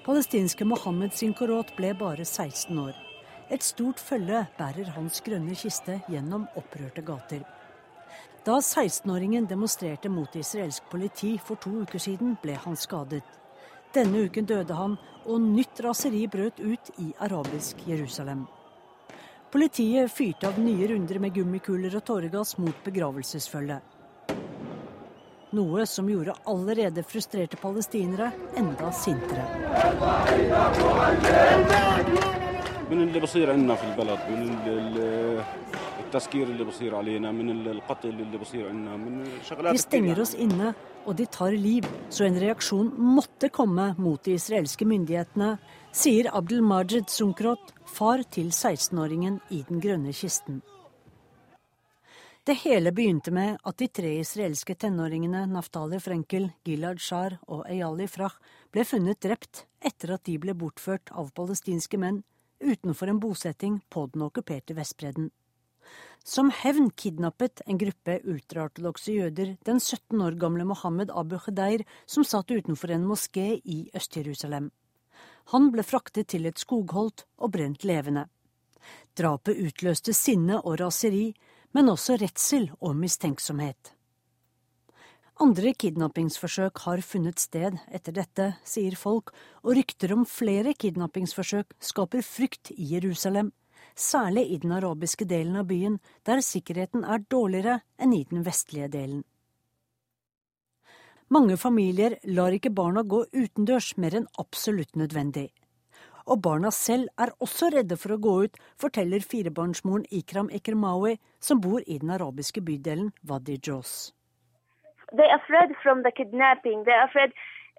Palestinske Mohammed Sinkorot ble bare 16 år. Et stort følge bærer hans grønne kiste gjennom opprørte gater. Da 16-åringen demonstrerte mot israelsk politi for to uker siden, ble han skadet. Denne uken døde han, og nytt raseri brøt ut i arabisk Jerusalem. Politiet fyrte av nye runder med gummikuler og tåregass mot begravelsesfølget. Noe som gjorde allerede frustrerte palestinere enda sintere. De stenger oss inne, og de tar liv, så en reaksjon måtte komme mot de israelske myndighetene, sier Abdel Majed Sunkrot, far til 16-åringen i den grønne kisten. Det hele begynte med at de tre israelske tenåringene Naftali Frenkel, Gilad Shar og Eyali Frah ble funnet drept etter at de ble bortført av palestinske menn utenfor en bosetting på den okkuperte Vestbredden. Som hevn kidnappet en gruppe ultraortodokse jøder den 17 år gamle Mohammed Abu Khedeir, som satt utenfor en moské i Øst-Jerusalem. Han ble fraktet til et skogholt og brent levende. Drapet utløste sinne og raseri, men også redsel og mistenksomhet. Andre kidnappingsforsøk har funnet sted etter dette, sier folk, og rykter om flere kidnappingsforsøk skaper frykt i Jerusalem, særlig i den arabiske delen av byen, der sikkerheten er dårligere enn i den vestlige delen. Mange familier lar ikke barna gå utendørs mer enn absolutt nødvendig. Og barna selv er også redde for å gå ut, forteller firebarnsmoren Ikram Ekremawi, som bor i den arabiske bydelen Wadi Jos. They're afraid from the kidnapping. They're afraid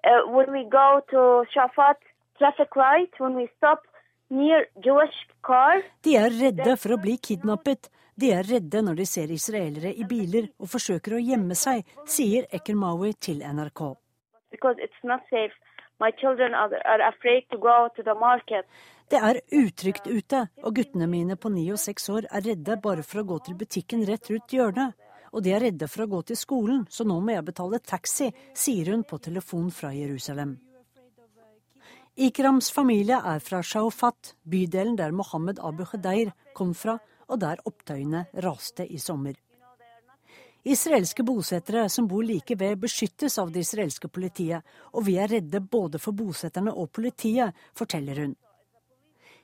uh, when we go to Shafat traffic light, when we stop, near Jewish car. De er redde for å bli kidnappet. De er redde når de ser israelere i biler og forsøker å gjemme seg, sier Ekermawi til NRK. Because it's not safe. Det er utrygt ute, og guttene mine på ni og seks år er redde bare for å gå til butikken rett rundt hjørnet. Og de er redde for å gå til skolen, så nå må jeg betale taxi, sier hun på telefon fra Jerusalem. Ikrams familie er fra Shaufat, bydelen der Mohammed Abu Khedeir kom fra, og der opptøyene raste i sommer. Israelske bosettere som bor like ved, beskyttes av det israelske politiet, og vi er redde både for bosetterne og politiet, forteller hun.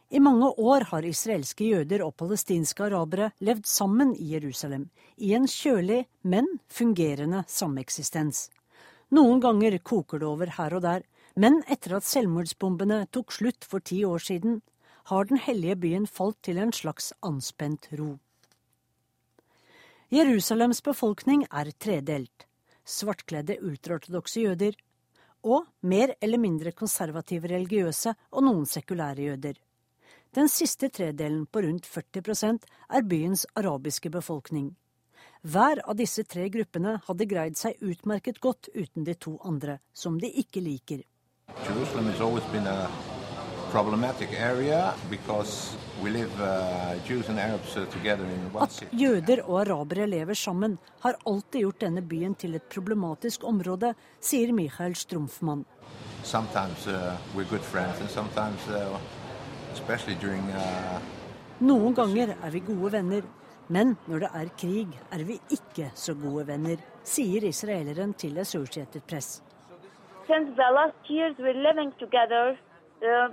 I mange år har israelske jøder og palestinske arabere levd sammen i Jerusalem, i en kjølig, men fungerende sameksistens. Noen ganger koker det over her og der, men etter at selvmordsbombene tok slutt for ti år siden, har den hellige byen falt til en slags anspent ro. Jerusalems befolkning er tredelt. Svartkledde ultraortodokse jøder og mer eller mindre konservative religiøse og noen sekulære jøder. Den siste tredelen, på rundt 40% er byens arabiske befolkning. Hver av disse tre gruppene hadde greid seg utmerket godt uten de to andre, som de ikke liker. Jerusalem has always been a At jøder og arabere lever sammen, har alltid gjort denne byen til et problematisk område, sier Michael Strumfmann. Noen ganger er vi gode venner, men når det er krig, er vi ikke så gode venner, sier israeleren til Associated Press. Since the last years we're living together, uh,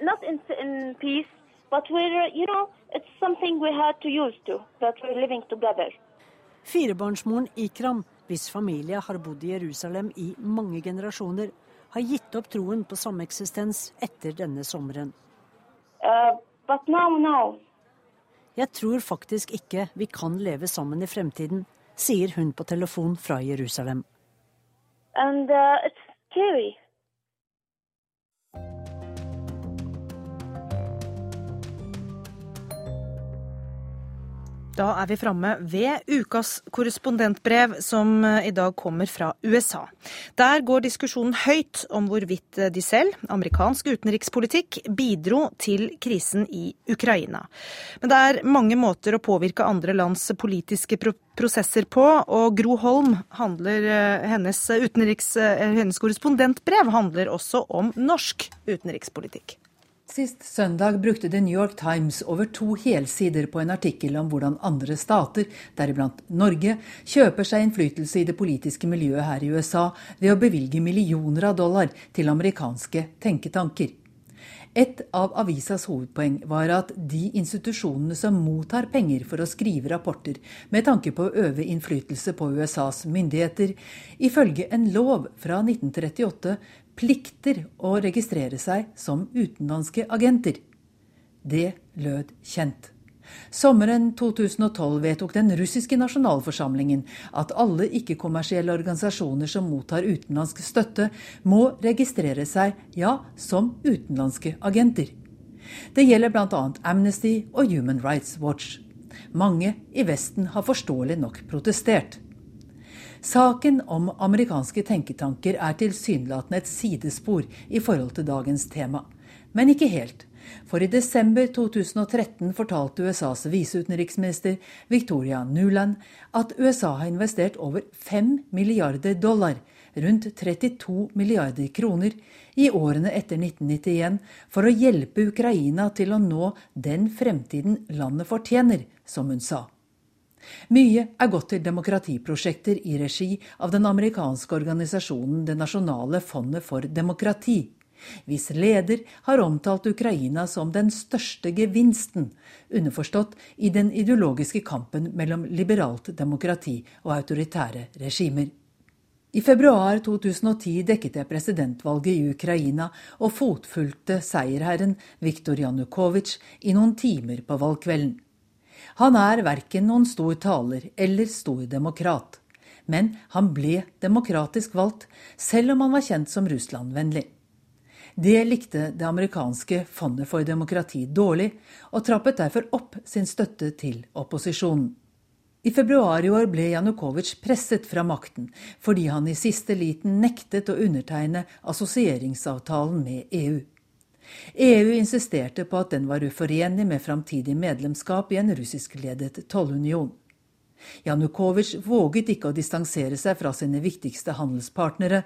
not in, in peace, But we're, you know, it's something we had to use to, that we're living together. Firebarnsmoren Ikram, hvis familie har bodd i Jerusalem i mange generasjoner, har gitt opp troen på sameksistens etter denne sommeren. Uh, but now, now. Jeg tror faktisk ikke vi kan leve sammen i fremtiden, sier hun på telefon fra Jerusalem. And uh, it's scary. Da er vi framme ved ukas korrespondentbrev, som eh, i dag kommer fra USA. Der går diskusjonen høyt om hvorvidt de selv, amerikansk utenrikspolitikk, bidro til krisen i Ukraina. Men det er mange måter å påvirke andre lands politiske prosesser på, og Gro Holm handler, eh, hennes, eh, hennes korrespondentbrev handler også om norsk utenrikspolitikk. Sist søndag brukte The New York Times over to helsider på en artikkel om hvordan andre stater, deriblant Norge, kjøper seg innflytelse i det politiske miljøet her i USA ved å bevilge millioner av dollar til amerikanske tenketanker. Et av avisas hovedpoeng var at de institusjonene som mottar penger for å skrive rapporter med tanke på å øve innflytelse på USAs myndigheter, ifølge en lov fra 1938 plikter å registrere seg som utenlandske agenter. Det lød kjent. Sommeren 2012 vedtok den russiske nasjonalforsamlingen at alle ikke-kommersielle organisasjoner som mottar utenlandsk støtte, må registrere seg, ja, som utenlandske agenter. Det gjelder bl.a. Amnesty og Human Rights Watch. Mange i Vesten har forståelig nok protestert. Saken om amerikanske tenketanker er tilsynelatende et sidespor i forhold til dagens tema. Men ikke helt. For i desember 2013 fortalte USAs viseutenriksminister Victoria Nuland at USA har investert over 5 milliarder dollar, rundt 32 milliarder kroner, i årene etter 1991 for å hjelpe Ukraina til å nå den fremtiden landet fortjener, som hun sa. Mye er gått til demokratiprosjekter i regi av den amerikanske organisasjonen Det nasjonale fondet for demokrati, hvis leder har omtalt Ukraina som den største gevinsten, underforstått i den ideologiske kampen mellom liberalt demokrati og autoritære regimer. I februar 2010 dekket jeg presidentvalget i Ukraina og fotfulgte seierherren Viktor Janukovitsj i noen timer på valgkvelden. Han er verken noen stor taler eller stor demokrat. Men han ble demokratisk valgt, selv om han var kjent som Russland-vennlig. Det likte det amerikanske fondet for demokrati dårlig, og trappet derfor opp sin støtte til opposisjonen. I februar i år ble Janukovitsj presset fra makten fordi han i siste liten nektet å undertegne assosieringsavtalen med EU. EU insisterte på at den var uforenlig med framtidig medlemskap i en russiskledet tollunion. Janukovitsj våget ikke å distansere seg fra sine viktigste handelspartnere,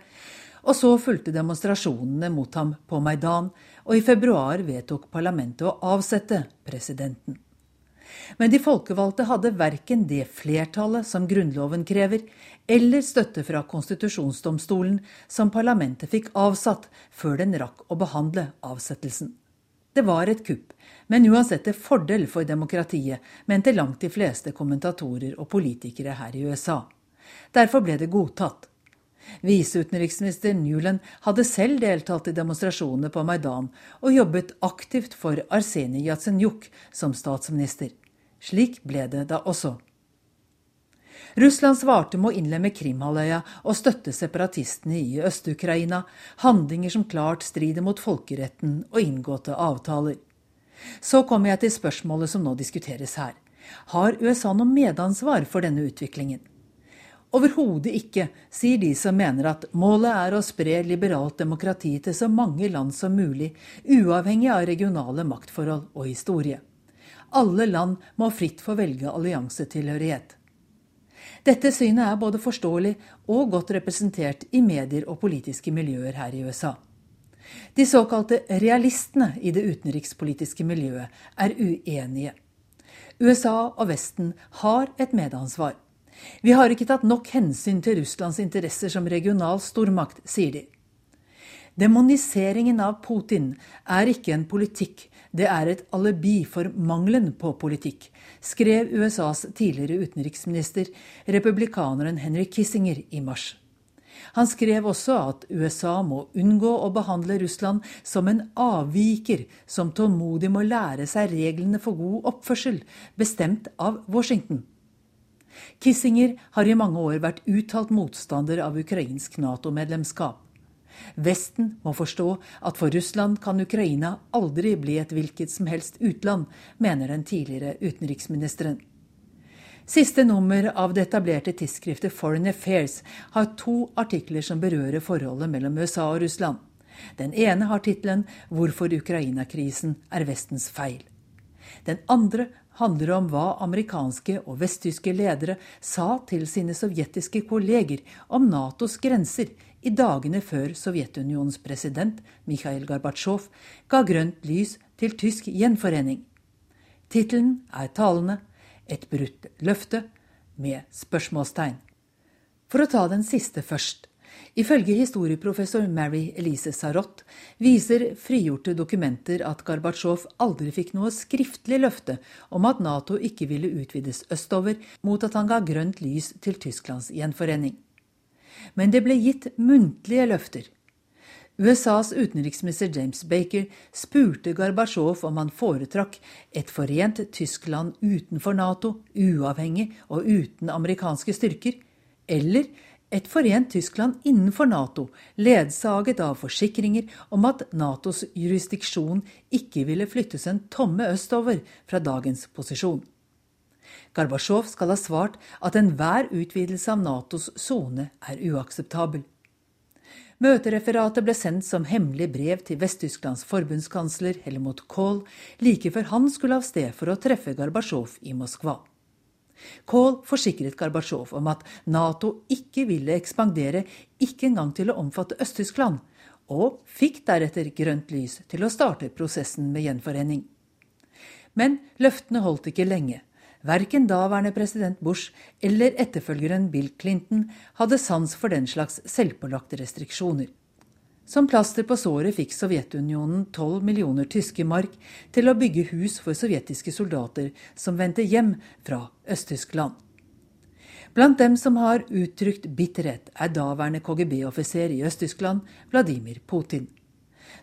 og så fulgte demonstrasjonene mot ham på Maidan, og i februar vedtok parlamentet å avsette presidenten. Men de folkevalgte hadde verken det flertallet som Grunnloven krever, eller støtte fra konstitusjonsdomstolen, som parlamentet fikk avsatt før den rakk å behandle avsettelsen. Det var et kupp, men uansett til fordel for demokratiet, mente langt de fleste kommentatorer og politikere her i USA. Derfor ble det godtatt. Viseutenriksminister Newland hadde selv deltatt i demonstrasjonene på Maidan og jobbet aktivt for Arsenij Jatsenjuk som statsminister. Slik ble det da også. Russland svarte med å innlemme Krimhalvøya og støtte separatistene i Øst-Ukraina, handlinger som klart strider mot folkeretten og inngåtte avtaler. Så kommer jeg til spørsmålet som nå diskuteres her. Har USA noe medansvar for denne utviklingen? Overhodet ikke, sier de som mener at målet er å spre liberalt demokrati til så mange land som mulig, uavhengig av regionale maktforhold og historie. Alle land må fritt få velge alliansetilhørighet. Dette synet er både forståelig og godt representert i medier og politiske miljøer her i USA. De såkalte realistene i det utenrikspolitiske miljøet er uenige. USA og Vesten har et medansvar. Vi har ikke tatt nok hensyn til Russlands interesser som regional stormakt, sier de. Demoniseringen av Putin er ikke en politikk, det er et alibi for mangelen på politikk, skrev USAs tidligere utenriksminister, republikaneren Henry Kissinger, i mars. Han skrev også at USA må unngå å behandle Russland som en avviker som tålmodig må lære seg reglene for god oppførsel, bestemt av Washington. Kissinger har i mange år vært uttalt motstander av ukrainsk Nato-medlemskap. Vesten må forstå at for Russland kan Ukraina aldri bli et hvilket som helst utland, mener den tidligere utenriksministeren. Siste nummer av det etablerte tidsskriftet Foreign Affairs har to artikler som berører forholdet mellom USA og Russland. Den ene har tittelen 'Hvorfor Ukraina-krisen er Vestens feil'. Den andre handler om hva amerikanske og vesttyske ledere sa til sine sovjetiske kolleger om Natos grenser i dagene før Sovjetunionens president Mikhail Gorbatsjov ga grønt lys til tysk gjenforening. Tittelen er talende Et brutt løfte med spørsmålstegn. For å ta den siste først. Ifølge historieprofessor Mary Elise Sarot viser frigjorte dokumenter at Gorbatsjov aldri fikk noe skriftlig løfte om at Nato ikke ville utvides østover, mot at han ga grønt lys til Tysklands gjenforening. Men det ble gitt muntlige løfter. USAs utenriksminister James Baker spurte Gorbatsjov om han foretrakk et forent Tyskland utenfor Nato, uavhengig og uten amerikanske styrker, eller et forent Tyskland innenfor Nato, ledsaget av forsikringer om at Natos jurisdiksjon ikke ville flyttes en tomme østover fra dagens posisjon. Gorbatsjov skal ha svart at enhver utvidelse av Natos sone er uakseptabel. Møtereferatet ble sendt som hemmelig brev til Vest-Tysklands forbundskansler Helmut Kohl like før han skulle av sted for å treffe Gorbatsjov i Moskva. Kohl forsikret Gorbatsjov om at Nato ikke ville ekspandere, ikke engang til å omfatte Øst-Tyskland, og fikk deretter grønt lys til å starte prosessen med gjenforening. Men løftene holdt ikke lenge. Verken daværende president Bush eller etterfølgeren Bill Clinton hadde sans for den slags selvpålagte restriksjoner. Som plaster på såret fikk Sovjetunionen 12 millioner tyske mark til å bygge hus for sovjetiske soldater som vendte hjem fra Øst-Tyskland. Blant dem som har uttrykt bitterhet, er daværende KGB-offiser i Øst-Tyskland, Vladimir Putin.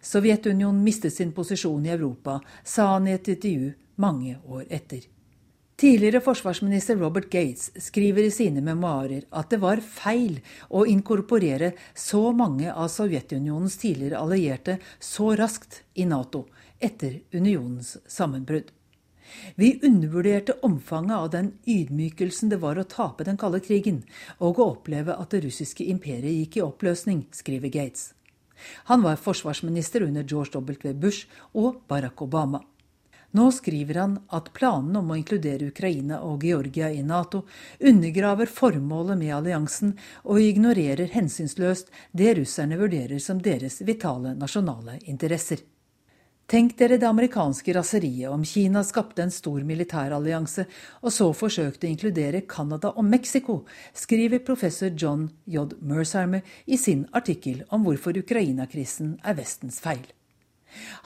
Sovjetunionen mistet sin posisjon i Europa, sa han i et intervju mange år etter. Tidligere forsvarsminister Robert Gates skriver i sine memoarer at det var feil å inkorporere så mange av Sovjetunionens tidligere allierte så raskt i Nato etter unionens sammenbrudd. Vi undervurderte omfanget av den ydmykelsen det var å tape den kalde krigen, og å oppleve at det russiske imperiet gikk i oppløsning, skriver Gates. Han var forsvarsminister under George W. Bush og Barack Obama. Nå skriver han at planen om å inkludere Ukraina og Georgia i Nato undergraver formålet med alliansen og ignorerer hensynsløst det russerne vurderer som deres vitale nasjonale interesser. Tenk dere det amerikanske raseriet om Kina skapte en stor militærallianse og så forsøkte å inkludere Canada og Mexico, skriver professor John J. Mersheimer i sin artikkel om hvorfor Ukraina-krisen er Vestens feil.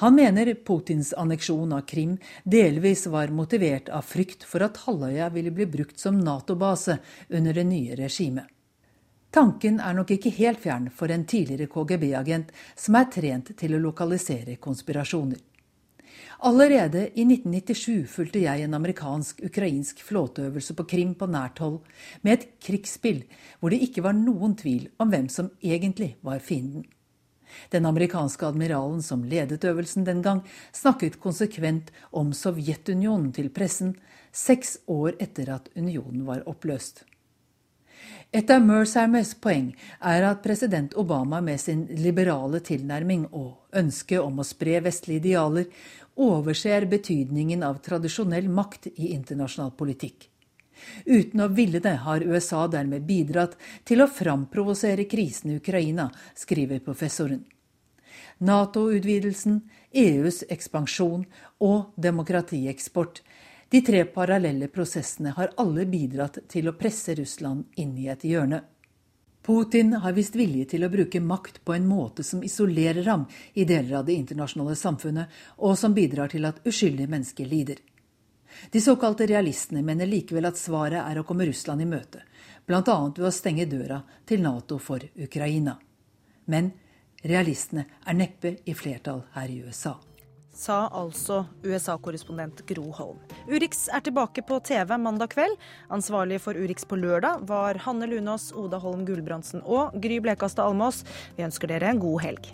Han mener Putins anneksjon av Krim delvis var motivert av frykt for at halvøya ville bli brukt som Nato-base under det nye regimet. Tanken er nok ikke helt fjern for en tidligere KGB-agent som er trent til å lokalisere konspirasjoner. Allerede i 1997 fulgte jeg en amerikansk-ukrainsk flåteøvelse på Krim på nært hold, med et krigsspill hvor det ikke var noen tvil om hvem som egentlig var fienden. Den amerikanske admiralen som ledet øvelsen den gang, snakket konsekvent om Sovjetunionen til pressen, seks år etter at unionen var oppløst. Et av Mersheimes poeng er at president Obama med sin liberale tilnærming og ønske om å spre vestlige idealer overser betydningen av tradisjonell makt i internasjonal politikk. Uten å ville det har USA dermed bidratt til å framprovosere krisen i Ukraina, skriver professoren. Nato-utvidelsen, EUs ekspansjon og demokratieksport de tre parallelle prosessene har alle bidratt til å presse Russland inn i et hjørne. Putin har vist vilje til å bruke makt på en måte som isolerer ham i deler av det internasjonale samfunnet, og som bidrar til at uskyldige mennesker lider. De såkalte realistene mener likevel at svaret er å komme Russland i møte, bl.a. ved å stenge døra til Nato for Ukraina. Men realistene er neppe i flertall her i USA sa altså USA-korrespondent Gro Holm. Urix er tilbake på TV mandag kveld. Ansvarlig for Urix på lørdag var Hanne Lunås, Oda Holm Gulbrandsen og Gry Blekastad Almås. Vi ønsker dere en god helg.